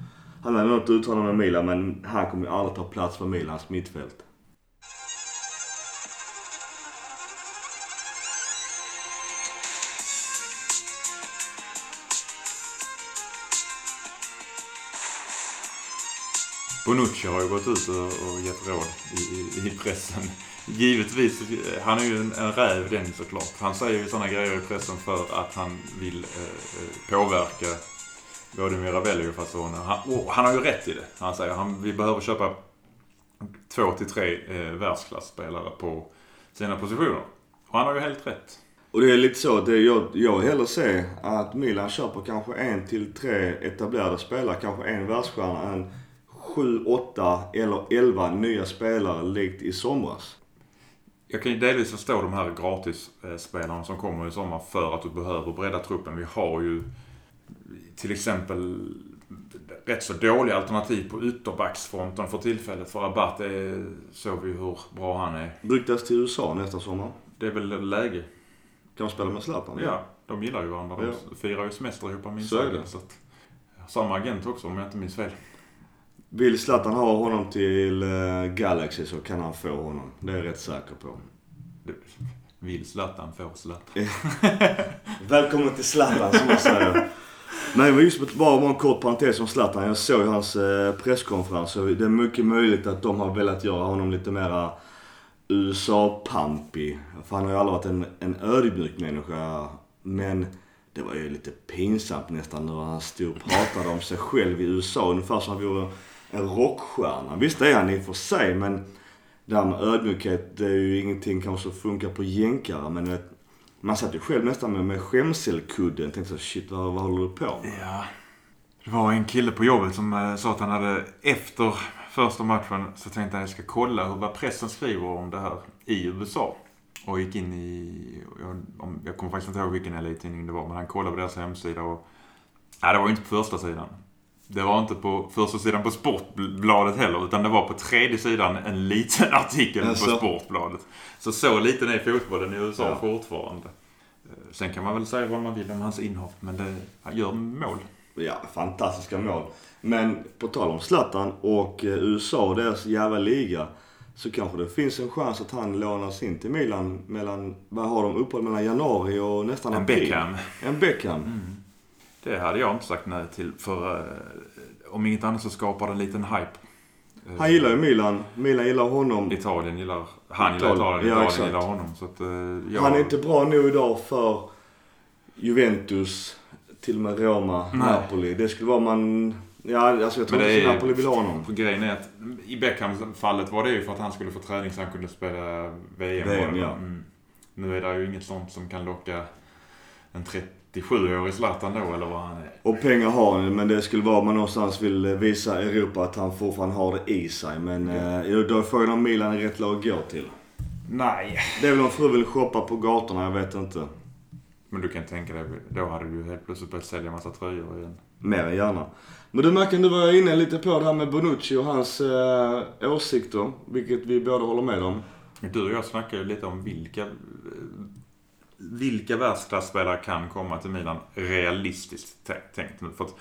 Han hade något uttalande med Milan, men han kommer ju aldrig ta plats för Milans mittfält. Bonucci har ju gått ut och, gett råd i, i, i pressen. Givetvis, han är ju en, en räv den såklart. Han säger ju sådana grejer i pressen för att han vill eh, eh påverka både Miravelli och Fasone. Han, oh, han har ju rätt i det. Han säger att vi behöver köpa två till tre eh, världsklasspelare på sina positioner. Och han har ju helt rätt. Och det är lite så att det, jag, jag hellre ser att Milan köper kanske en till tre etablerade spelare, kanske en världsstjärna, än sju, åtta eller elva nya spelare likt i somras. Jag kan ju delvis förstå de här gratisspelarna som kommer i sommar för att du behöver bredda truppen. Vi har ju till exempel rätt så dåliga alternativ på ytterbacksfronten för tillfället. För Abate såg vi hur bra han är. Ryktas till USA nästa sommar. Det är väl läge. Kan de spela med Zlatan? Ja, de gillar ju varandra. De Ja. firar ju semester ihop minst Så är det. Så att, samma agent också om jag inte minns fel. Vill Zlatan ha honom till eh, Galaxy så kan han få honom. Det är jag rätt säker på. Vill Zlatan får Zlatan. Välkommen till Zlatan som jag säger. Nej men just bara en kort parentes om Zlatan. Jag såg hans eh, presskonferens och det är mycket möjligt att de har velat göra honom lite mera USA-pampig. För han har ju aldrig varit en, en ödmjuk människa. Men det Det var ju lite pinsamt nästan när han stod och pratade om sig själv i USA. Ungefär som han vore en rockstjärna. Visst det är han i och för sig men det här med ödmjukhet det är ju ingenting kanske som funkar på jänkare. Men vet, man satt ju själv nästan med, med skämselkudden. Tänkte så shit vad, vad håller du på med? Ja. Det var en kille på jobbet som eh, sa att han hade efter första matchen så tänkte han att jag ska kolla hur, vad pressen skriver om det här i USA. Och gick in i, jag, jag kommer faktiskt inte ihåg vilken elittidning det var, men han kollade på deras hemsida och... Nej, det var ju inte på första sidan. Det var inte på första sidan på Sportbladet heller, utan det var på tredje sidan en liten artikel Jaså? på Sportbladet. Så så liten är fotbollen i USA Ja. fortfarande. Eh, Sen kan man väl säga vad man vill om hans inhopp, men det, han gör mål. Ja, fantastiska mål. Men på tal om Zlatan och eh, USA och deras jävla liga. Så kanske det finns en chans att han lånas in till Milan mellan, vad har de, uppehåll mellan januari och nästan En april? Beckham. En Beckham. Det hade jag inte sagt nej till. För eh, om inget annat så skapar det en liten hype. Eh, Han gillar ju Milan. Milan gillar honom. Italien gillar... Han gillar Italien, Italien, ja, gillar honom. Så att, eh, jag, Han är inte bra nog idag för Juventus, till och med Roma, Nej. Napoli. Det skulle vara man... Ja, alltså jag tror inte är- Napoli vill ha honom. För grejen är att i Beckhams-fallet var det ju för att han skulle få träning så han kunde spela VM. VM, ja. Mm. Nu är det ju inget sånt som kan locka en 37-årig Zlatan då, eller vad han är. Och pengar har han men det skulle vara om man någonstans vill visa Europa att han fortfarande har det i sig. Men eh, då är frågan om Milan är rätt lag att gå till. Nej. Det är väl om fru vill shoppa på gatorna, jag vet inte. Men du kan tänka dig, då hade du ju helt plötsligt börjat sälja massa tröjor igen. Mer än gärna. Men du Mackan, du var inne lite på det här med Bonucci och hans eh, åsikter. Vilket vi båda håller med om. Du och jag snackade ju lite om vilka, vilka världsklasspelare kan komma till Milan realistiskt tä- tänkt nu. För att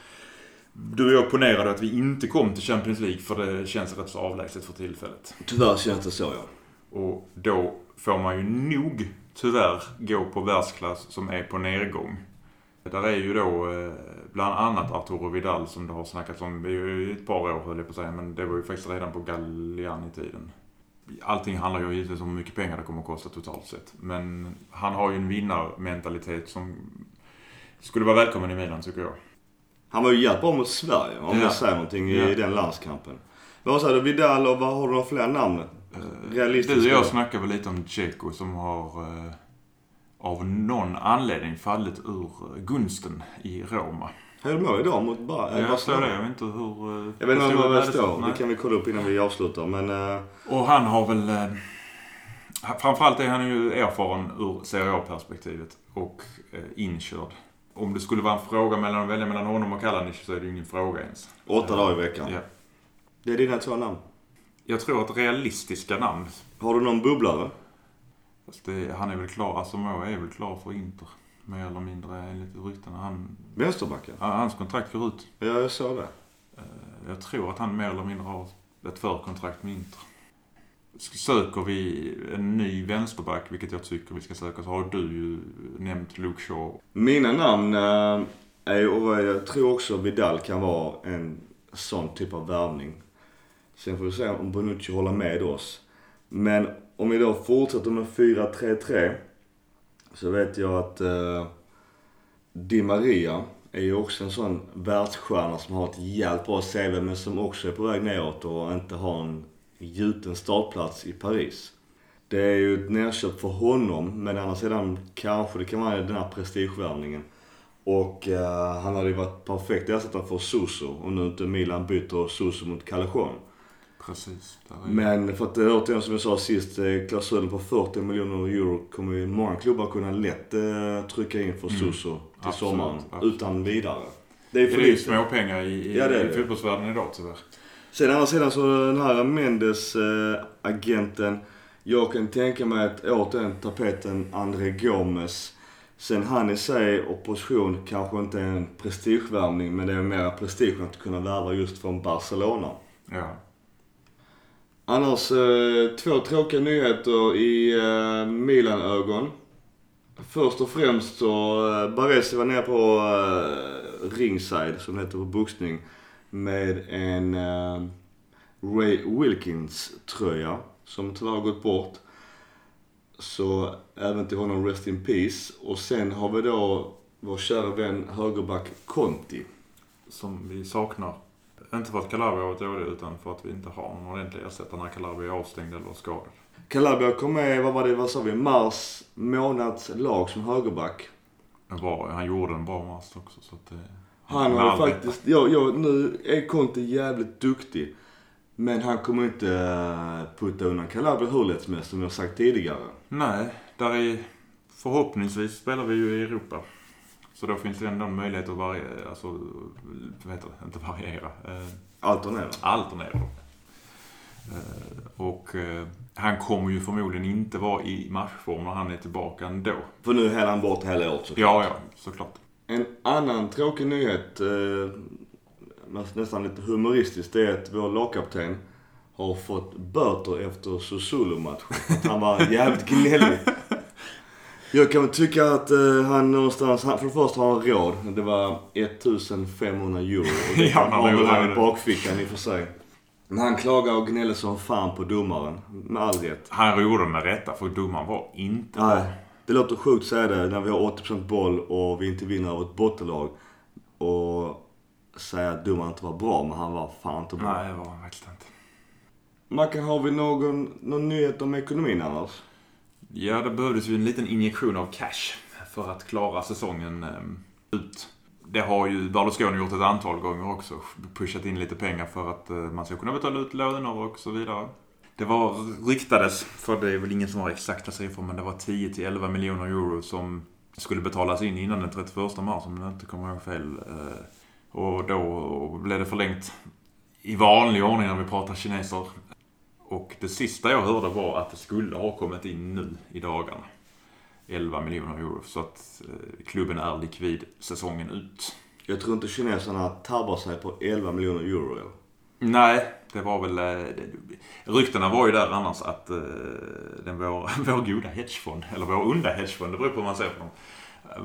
du och jag ponerade att vi inte kom till Champions League för det känns rätt så avlägset för tillfället. Tyvärr känns det så ja. Och då får man ju nog tyvärr gå på världsklass som är på nedgång. Där är ju då eh, bland annat Arturo Vidal som det har snackats om i ett par år höll jag på att säga. Men det var ju faktiskt redan på Galliani-tiden. Allting handlar ju givetvis om hur mycket pengar det kommer att kosta totalt sett. Men han har ju en vinnarmentalitet som skulle vara välkommen i Milan tycker jag. Han var ju jävligt bra mot Sverige om Ja. jag säger någonting i Ja. den landskampen. Vad sa du? Vidal och vad har du några fler namn? Realistiska. Du och jag snackade väl lite om Dzeko som har eh, av någon anledning fallit ur eh, gunsten i Roma. Hur mår idag mot bara, eh, Jag Barcelona? det. Jag vet inte hur... eh, Jag vet inte vad det står. Det kan vi kolla upp innan vi avslutar. Men eh, Och han har väl... Eh, framförallt är han ju erfaren ur Serie A-perspektivet och eh, inkörd. Om det skulle vara en fråga mellan att välja mellan honom och Kalanic så är det ju ingen fråga ens. åtta dagar i veckan. Ja. Det är dina två namn. Jag tror att realistiska namn... Har du någon bubblare? Fast det, han är väl klar, Asamoah är väl klar för Inter. Mer eller mindre enligt ryktena. Han, Vänsterbacken? hans kontrakt går ut. Ja, jag såg det. Eh, Jag tror att han mer eller mindre har ett förkontrakt med Inter. Söker vi en ny vänsterback, vilket jag tycker vi ska söka, så har du ju nämnt Luke Shaw. Mina namn eh, är och jag tror också Vidal kan vara en sån typ av värvning. Sen får vi se om Bonucci håller med oss. Men om vi då fortsätter med 4-3-3 så vet jag att eh, Di Maria är ju också en sån världsstjärna som har ett jävligt bra CV men som också är på väg neråt och inte har en gjuten startplats i Paris. Det är ju ett nerköp för honom men å andra sidan kanske det kan vara den här prestigevärvningen. Och eh, han hade ju varit perfekt ersättare för Suso om nu inte Milan byter Suso mot Callejon. Precis. Är Men för att det återigen som jag sa sist, eh, klausulen på 40 miljoner euro kommer ju många klubbar kunna lätt eh, trycka in för Mm. Suso till Absolut, sommaren. absolut. Utan vidare. Det är det för är ju lite. småpengar i, i, Ja, det är i det. fotbollsvärlden idag tyvärr. Sen andra sidan så den här Mendes eh, agenten. Jag kan tänka mig att återigen tapeten André Gomes. Sen han i sig och position kanske inte är en prestigevärvning men det är mer prestige att kunna värva just från Barcelona. Ja. Annars eh, två tråkiga nyheter i eh, Milan-ögon. Först och främst så eh, Baresi var nere på eh, ringside, som det heter på boxning, med en eh, Ray Wilkins-tröja som tyvärr har gått bort. Så även till honom Rest in Peace. Och sen har vi då vår kära vän högerback Conti. Som vi saknar. Inte för att Calabria har varit dålig utan för att vi inte har någon ordentlig ersättare när Calabria är avstängd eller skadad. Calabria kom med, vad var det, vad sa vi, mars månads lag som högerback. Bra, han gjorde en bra match också så att det... Han har faktiskt, ja, ja, nu är Conte jävligt duktig. Men han kommer inte eh, putta undan Calabria hur lätt som helst, som jag sagt tidigare. Nej, där är... Förhoppningsvis spelar vi ju i Europa. Så då finns det ändå en möjlighet att variera, alltså, vad heter det, inte variera, eh, Alternera. alternera. Eh, och eh, han kommer ju förmodligen inte vara i matchform när han är tillbaka ändå. För nu häller han bort hela året såklart. Ja, ja, såklart. En annan tråkig nyhet, nästan lite humoristiskt, det är att vår lagkapten har fått böter efter Susulu-matchen. Han var jävligt gnällig. Jag kan väl tycka att eh, han någonstans, han, för det första har han råd. Det var 1500 euro. Och det Ja, har väl han i bakfickan i och för sig. Men han klagar och gnäller som fan på domaren. Med all rätt. Han gjorde med rätta, för domaren var inte Nej, det låter sjukt att säga det när vi har 80% boll och vi inte vinner av ett bottenlag. Och säga att domaren inte var bra, men han var fan inte bra. Nej, det var han verkligen inte. Mackan, har vi någon, någon nyhet om ekonomin annars? Ja, det behövdes ju en liten injektion av cash för att klara säsongen ehm, ut. Det har ju Berlusconi gjort ett antal gånger också. Pushat in lite pengar för att eh, man ska kunna betala ut löner och så vidare. Det var, ryktades, för det är väl ingen som har exakta siffror, men det var 10 till 11 miljoner euro som skulle betalas in innan den 31 mars om jag inte kommer ihåg fel. Eh. Och då blev det förlängt i vanlig ordning när vi pratar kineser. Och det sista jag hörde var att det skulle ha kommit in nu i dagarna. 11 miljoner euro. Så att eh, klubben är likvid säsongen ut. Jag tror inte kineserna tabbar sig på 11 miljoner euro. eller? Nej, det var väl... eh, det- Ryktena var ju där annars att eh, den vår, vår goda hedgefond, eller vår onda hedgefond, det beror på hur man ser på dem,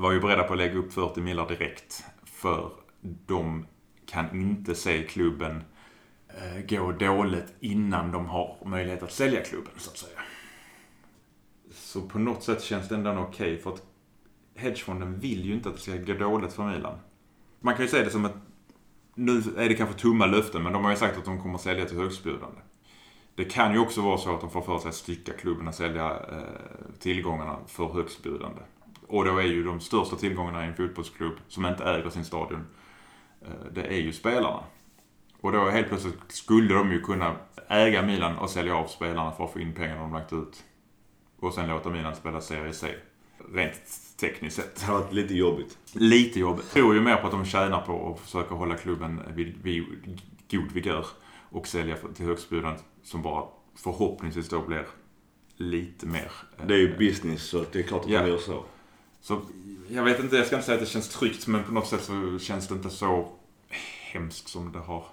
var ju beredda på att lägga upp 40 miljoner direkt. För de kan inte se klubben Eh, gå dåligt innan de har möjlighet att sälja klubben, så att säga. Så på något sätt känns det ändå okej, för att hedgefonden vill ju inte att det ska gå dåligt för Milan. Man kan ju se det som att nu är det kanske tomma löften, men de har ju sagt att de kommer att sälja till högstbjudande. Det kan ju också vara så att de får för sig att stycka klubben och sälja eh, tillgångarna för högstbjudande. Och då är ju de största tillgångarna i en fotbollsklubb som inte äger sin stadion, eh, det är ju spelarna. Och då helt plötsligt skulle de ju kunna äga Milan och sälja av spelarna för att få in pengarna de lagt ut. Och sen låta Milan spela Serie C. Rent tekniskt sett. Det har varit lite jobbigt. Lite jobbigt. Jag tror ju mer på att de tjänar på att försöka hålla klubben vid, vid god vigör och sälja till högstbjudande som bara förhoppningsvis då blir lite mer... eh, Det är ju business så det är klart att de gör så. Så jag vet inte, jag ska inte säga att det känns tryggt men på något sätt så känns det inte så hemskt som det har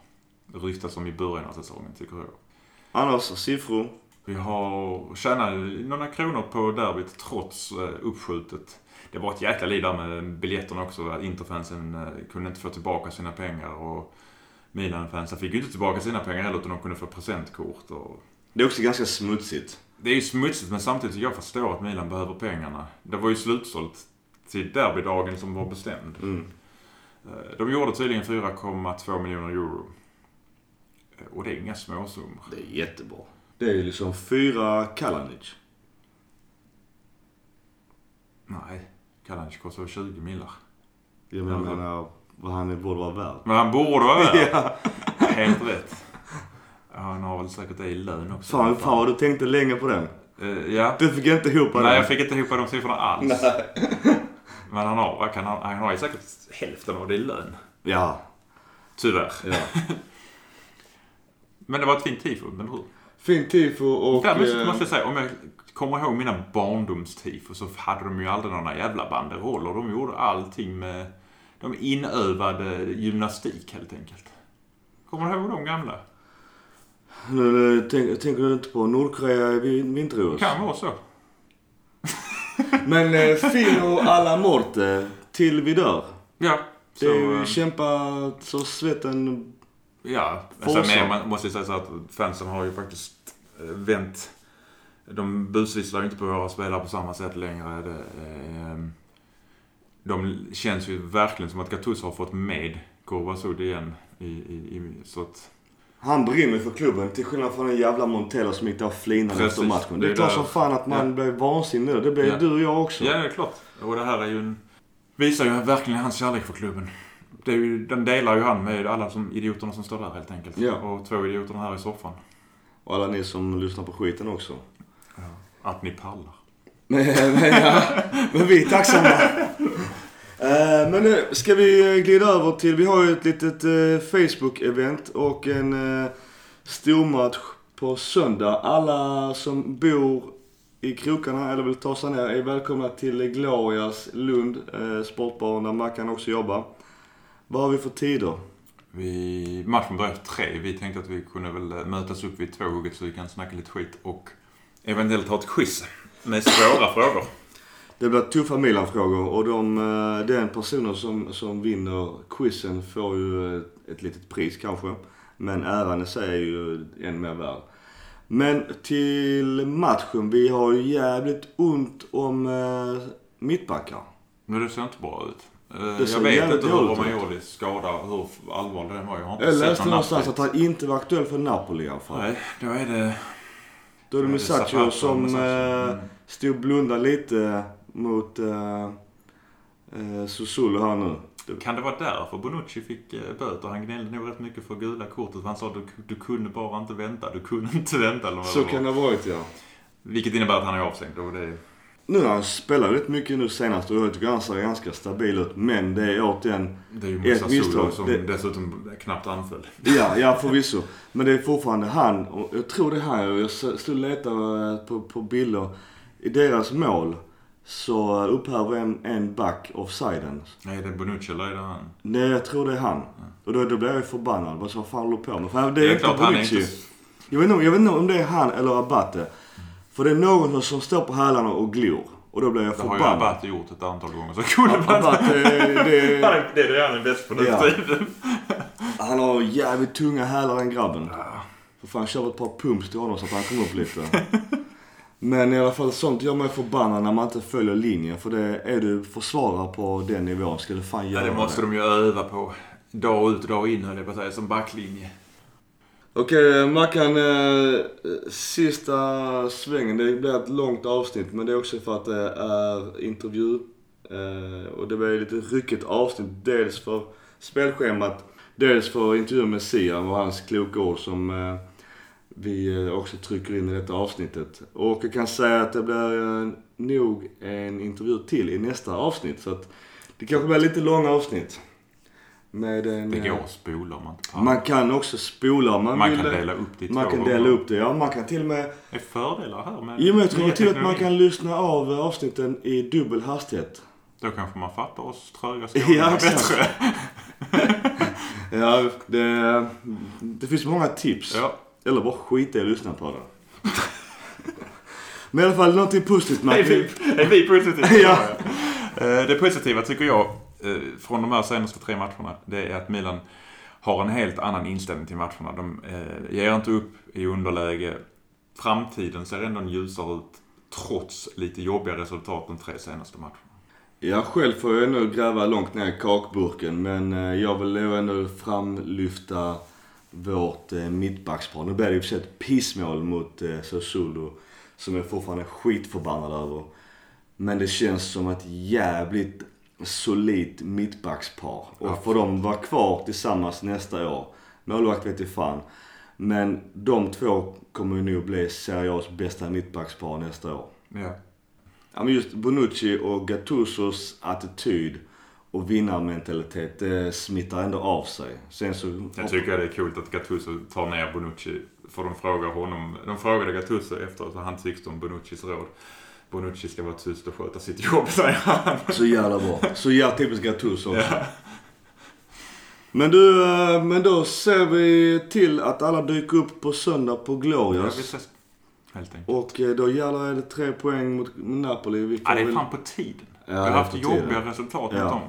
ryktats om i början av säsongen tycker jag. Annars, siffror. Vi har tjänat några kronor på derbyt trots eh, uppskjutet. Det var ett jäkla liv där med biljetterna också. att Interfansen eh, kunde inte få tillbaka sina pengar och Milan-fansen fick ju inte tillbaka sina pengar heller utan de kunde få presentkort. Och... Det är också ganska smutsigt. Det är ju smutsigt men samtidigt jag förstår att Milan behöver pengarna. Det var ju slutsålt till derbydagen som var bestämd. Mm. Eh, De gjorde tydligen 4,2 miljoner euro. Eh, Och det är inga småsummor. Det är jättebra. Det är liksom fyra Kalanic. Nej, Kalanic kostar 20 millar. Jag menar vad han borde vara värd. Men han borde vara värd. Ja. Helt rätt. Ja, Han har väl säkert det i lön också. Fan, fan vad du tänkte länge på den. Eh, ja. Du fick inte ihop den. Nej, jag fick inte ihop de siffrorna alls. Nej. Men han har, kan han, han har ju säkert hälften av det i lön. Ja. Tyvärr. ja. Men det var ett fint tifo, men hur? Fint tifo och... Däremot eh, måste jag säga, om jag kommer ihåg mina barndomstifo så hade de ju aldrig några jävla banderoller. De gjorde allting med... De inövade gymnastik helt enkelt. Kommer du ihåg de gamla? Nu tänk, tänker du inte på Nordkorea i vin- vinter-OS? Kan vara så. Men eh, Fino alla morte, till vi dör. Ja. Det är så, ju eh, kämpa så svetten... Ja, alltså, men man måste ju säga så att fansen har ju faktiskt eh, vänt. De busvisslar ju inte på våra spelare på samma sätt längre. Det, eh, de känns ju verkligen som att Gattuso har fått med Corvasud igen. I, i, i, så att, Han brinner för klubben till skillnad från den jävla Montella som gick där och flinade efter matchen. Det Det är klart som fan att man Ja. blev vansinnig nu. Det blev Ja. du och jag också. ja, det är klart. Och det här är ju en... Visar ju verkligen hans kärlek för klubben. Det är ju, den delar ju han med alla som, idioterna som står där helt enkelt. Ja. Och två idioterna här i soffan. Och alla ni som lyssnar på skiten också. Att ni pallar. Men, men, ja, men vi är tacksamma. Eh, Men nu ska vi glida över till, vi har ju ett litet eh, Facebook-event och en eh, stormatch på söndag. Alla som bor i krokarna eller vill ta sig ner är välkomna till Glorias Lund eh, sportbar där Mackan också jobbar. Vad har vi för tider? Vi, matchen börjar tre. Vi tänkte att vi kunde väl eh, mötas upp vid tvåhugget så vi kan snacka lite skit och eventuellt ha ett quiz med svåra frågor. Det blir tuffa Milan-frågor och de, eh, den personen som, som vinner quizen får ju ett, ett litet pris kanske. Men äran i sig är ju än mer värd. Men till matchen. Vi har ju jävligt ont om eh, mittbackar. Men det ser inte bra ut. Eh, Jag vet inte hur. Romagnoli skada, hur allvarlig den var. Jag har inte Jag sett läste någon någonstans att han inte var aktuell för Napoli i alla fall. Nej, då är det... Då är det och som Musacho. eh, Mm. stod och blundade lite mot eh, Susulu här nu. Kan det vara därför Bonucci fick böter? Han gnällde nog rätt mycket för gula kortet. för Han sa du, du kunde bara inte vänta. Du kunde inte vänta. Eller Så kan det ha varit ja. Vilket innebär att han är avstängd. Och det, Nu har han spelat rätt mycket nu senast och jag tycker han ser ganska stabil ut. Men det är återigen, det är ju Ett misstag. som Det- dessutom knappt anföll. ja, ja förvisso. Men det är fortfarande han, och jag tror det är han. Jag stod och letade på, på bilder. I deras mål så upphäver en, en back offsiden. Nej, det är Bonucci eller är det han? Nej, jag tror det är han. Och då, då blir jag förbannad. Vad fan håller du på med? För det är, Det är inte Bonucci. inte... Jag vet, inte, jag vet inte om det är han eller Abate. För det är någon som står på hälarna och glor. Och då blir jag Det har ju förbannad. Abate gjort ett antal gånger. Så kunde man Abate, det, är- Det är det han är bäst på nu Ja. Han har jävligt tunga hälar den grabben. För fan kör ett par pumps till honom så att han kommer upp lite. Men i alla fall sånt gör mig förbannad när man inte följer linjen. För det är du försvarare på den nivån ska du fan Ja, göra det måste de ju öva på. Dag ut och dag in höll jag på att säga, som backlinje. Okej, Mackan. Eh, sista svängen. Det blir ett långt avsnitt men det är också för att det är intervju. Eh, och det blir lite ryckigt avsnitt. Dels för spelschemat. Dels för intervjun med Sian och hans kloka ord som eh, vi eh, också trycker in i detta avsnittet. Och jag kan säga att det blir eh, nog en intervju till i nästa avsnitt. Så att det kanske blir lite långa avsnitt. Med en, Det eh, går att spola om man inte pallar. man kan också spola om man, Man vill. kan det. dela upp det i Man två kan dela upp det. Ja, man kan till och med... Det är fördelar här med Jo, men jag tror till att man kan lyssna av avsnitten i dubbel hastighet. Då kanske man fattar oss tröga Ja, skåningar exakt. bättre. Ja, det, det finns många tips. Ja. Eller bara skita i att lyssna på det. Men i alla fall någonting positivt Är vi, är vi positiva? Ja. Eh, Det positiva tycker jag eh, Eh, från de här senaste tre matcherna, det är att Milan har en helt annan inställning till matcherna. De eh, ger inte upp i underläge. Framtiden ser ändå ljusare ut trots lite jobbiga resultat de tre senaste matcherna. Ja, själv får jag ändå gräva långt ner i kakburken. Men eh, jag vill nog ändå framlyfta vårt eh, mittbackspar. Nu blev det ju för sig ett pissmål mot eh, Sassuolo. Som jag fortfarande är skitförbannad över. Men det känns som ett jävligt solidt mittbackspar. Och får de vara kvar tillsammans nästa år. Målvakt vet fan. Men de två kommer ju nog bli seriöst bästa mittbackspar nästa år. Ja. Ja, men just Bonucci och Gattusos attityd och vinnarmentalitet, det smittar ändå av sig. Sen så... Jag tycker det är coolt att Gattuso tar ner Bonucci. För de frågar honom, de frågade Gattuso efteråt vad han tyckte om Bonuccis råd. Bonucci ska vara tyst och sköta sitt jobb, säger han. Så jävla bra. Så jävla typiskt Gattuso också. Men du, eh, men då ser vi till att alla dyker upp på söndag på Ja, vi ses. Helt enkelt. Och eh, då gäller det tre poäng mot Napoli. Vi Ja, det är fan på tiden. Ja, vi har är haft jobbiga tiden. resultat Ja. mot dem.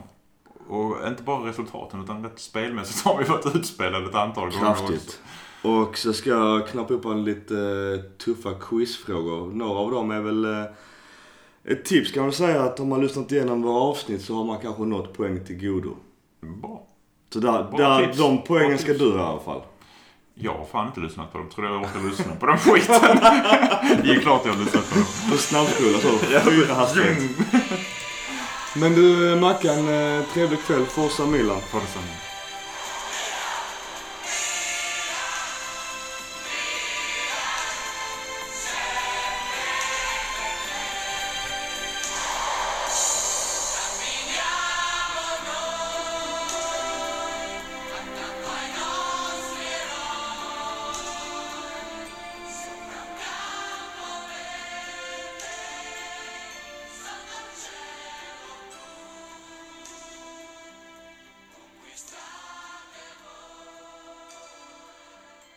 Och inte bara resultaten utan rätt spelmässigt har vi varit utspelade ett antal gånger också. Kraftigt. Och så ska jag knappa upp en lite eh, tuffa quizfrågor. Några av dem är väl... Ett tips kan man säga att om man lyssnat igenom våra avsnitt så har man kanske nått poäng till godo. Bra. Så där, Bra där, tips. de poängen Bra ska tips. du i alla fall. Jag har fan inte lyssnat på dem. Tror du jag orkar lyssna på den skiten? det är klart jag har lyssnat på dem. På snabbspola så. Fyra hastighet. Men du Mackan, eh, trevlig kväll. Forza Milan. Det sen.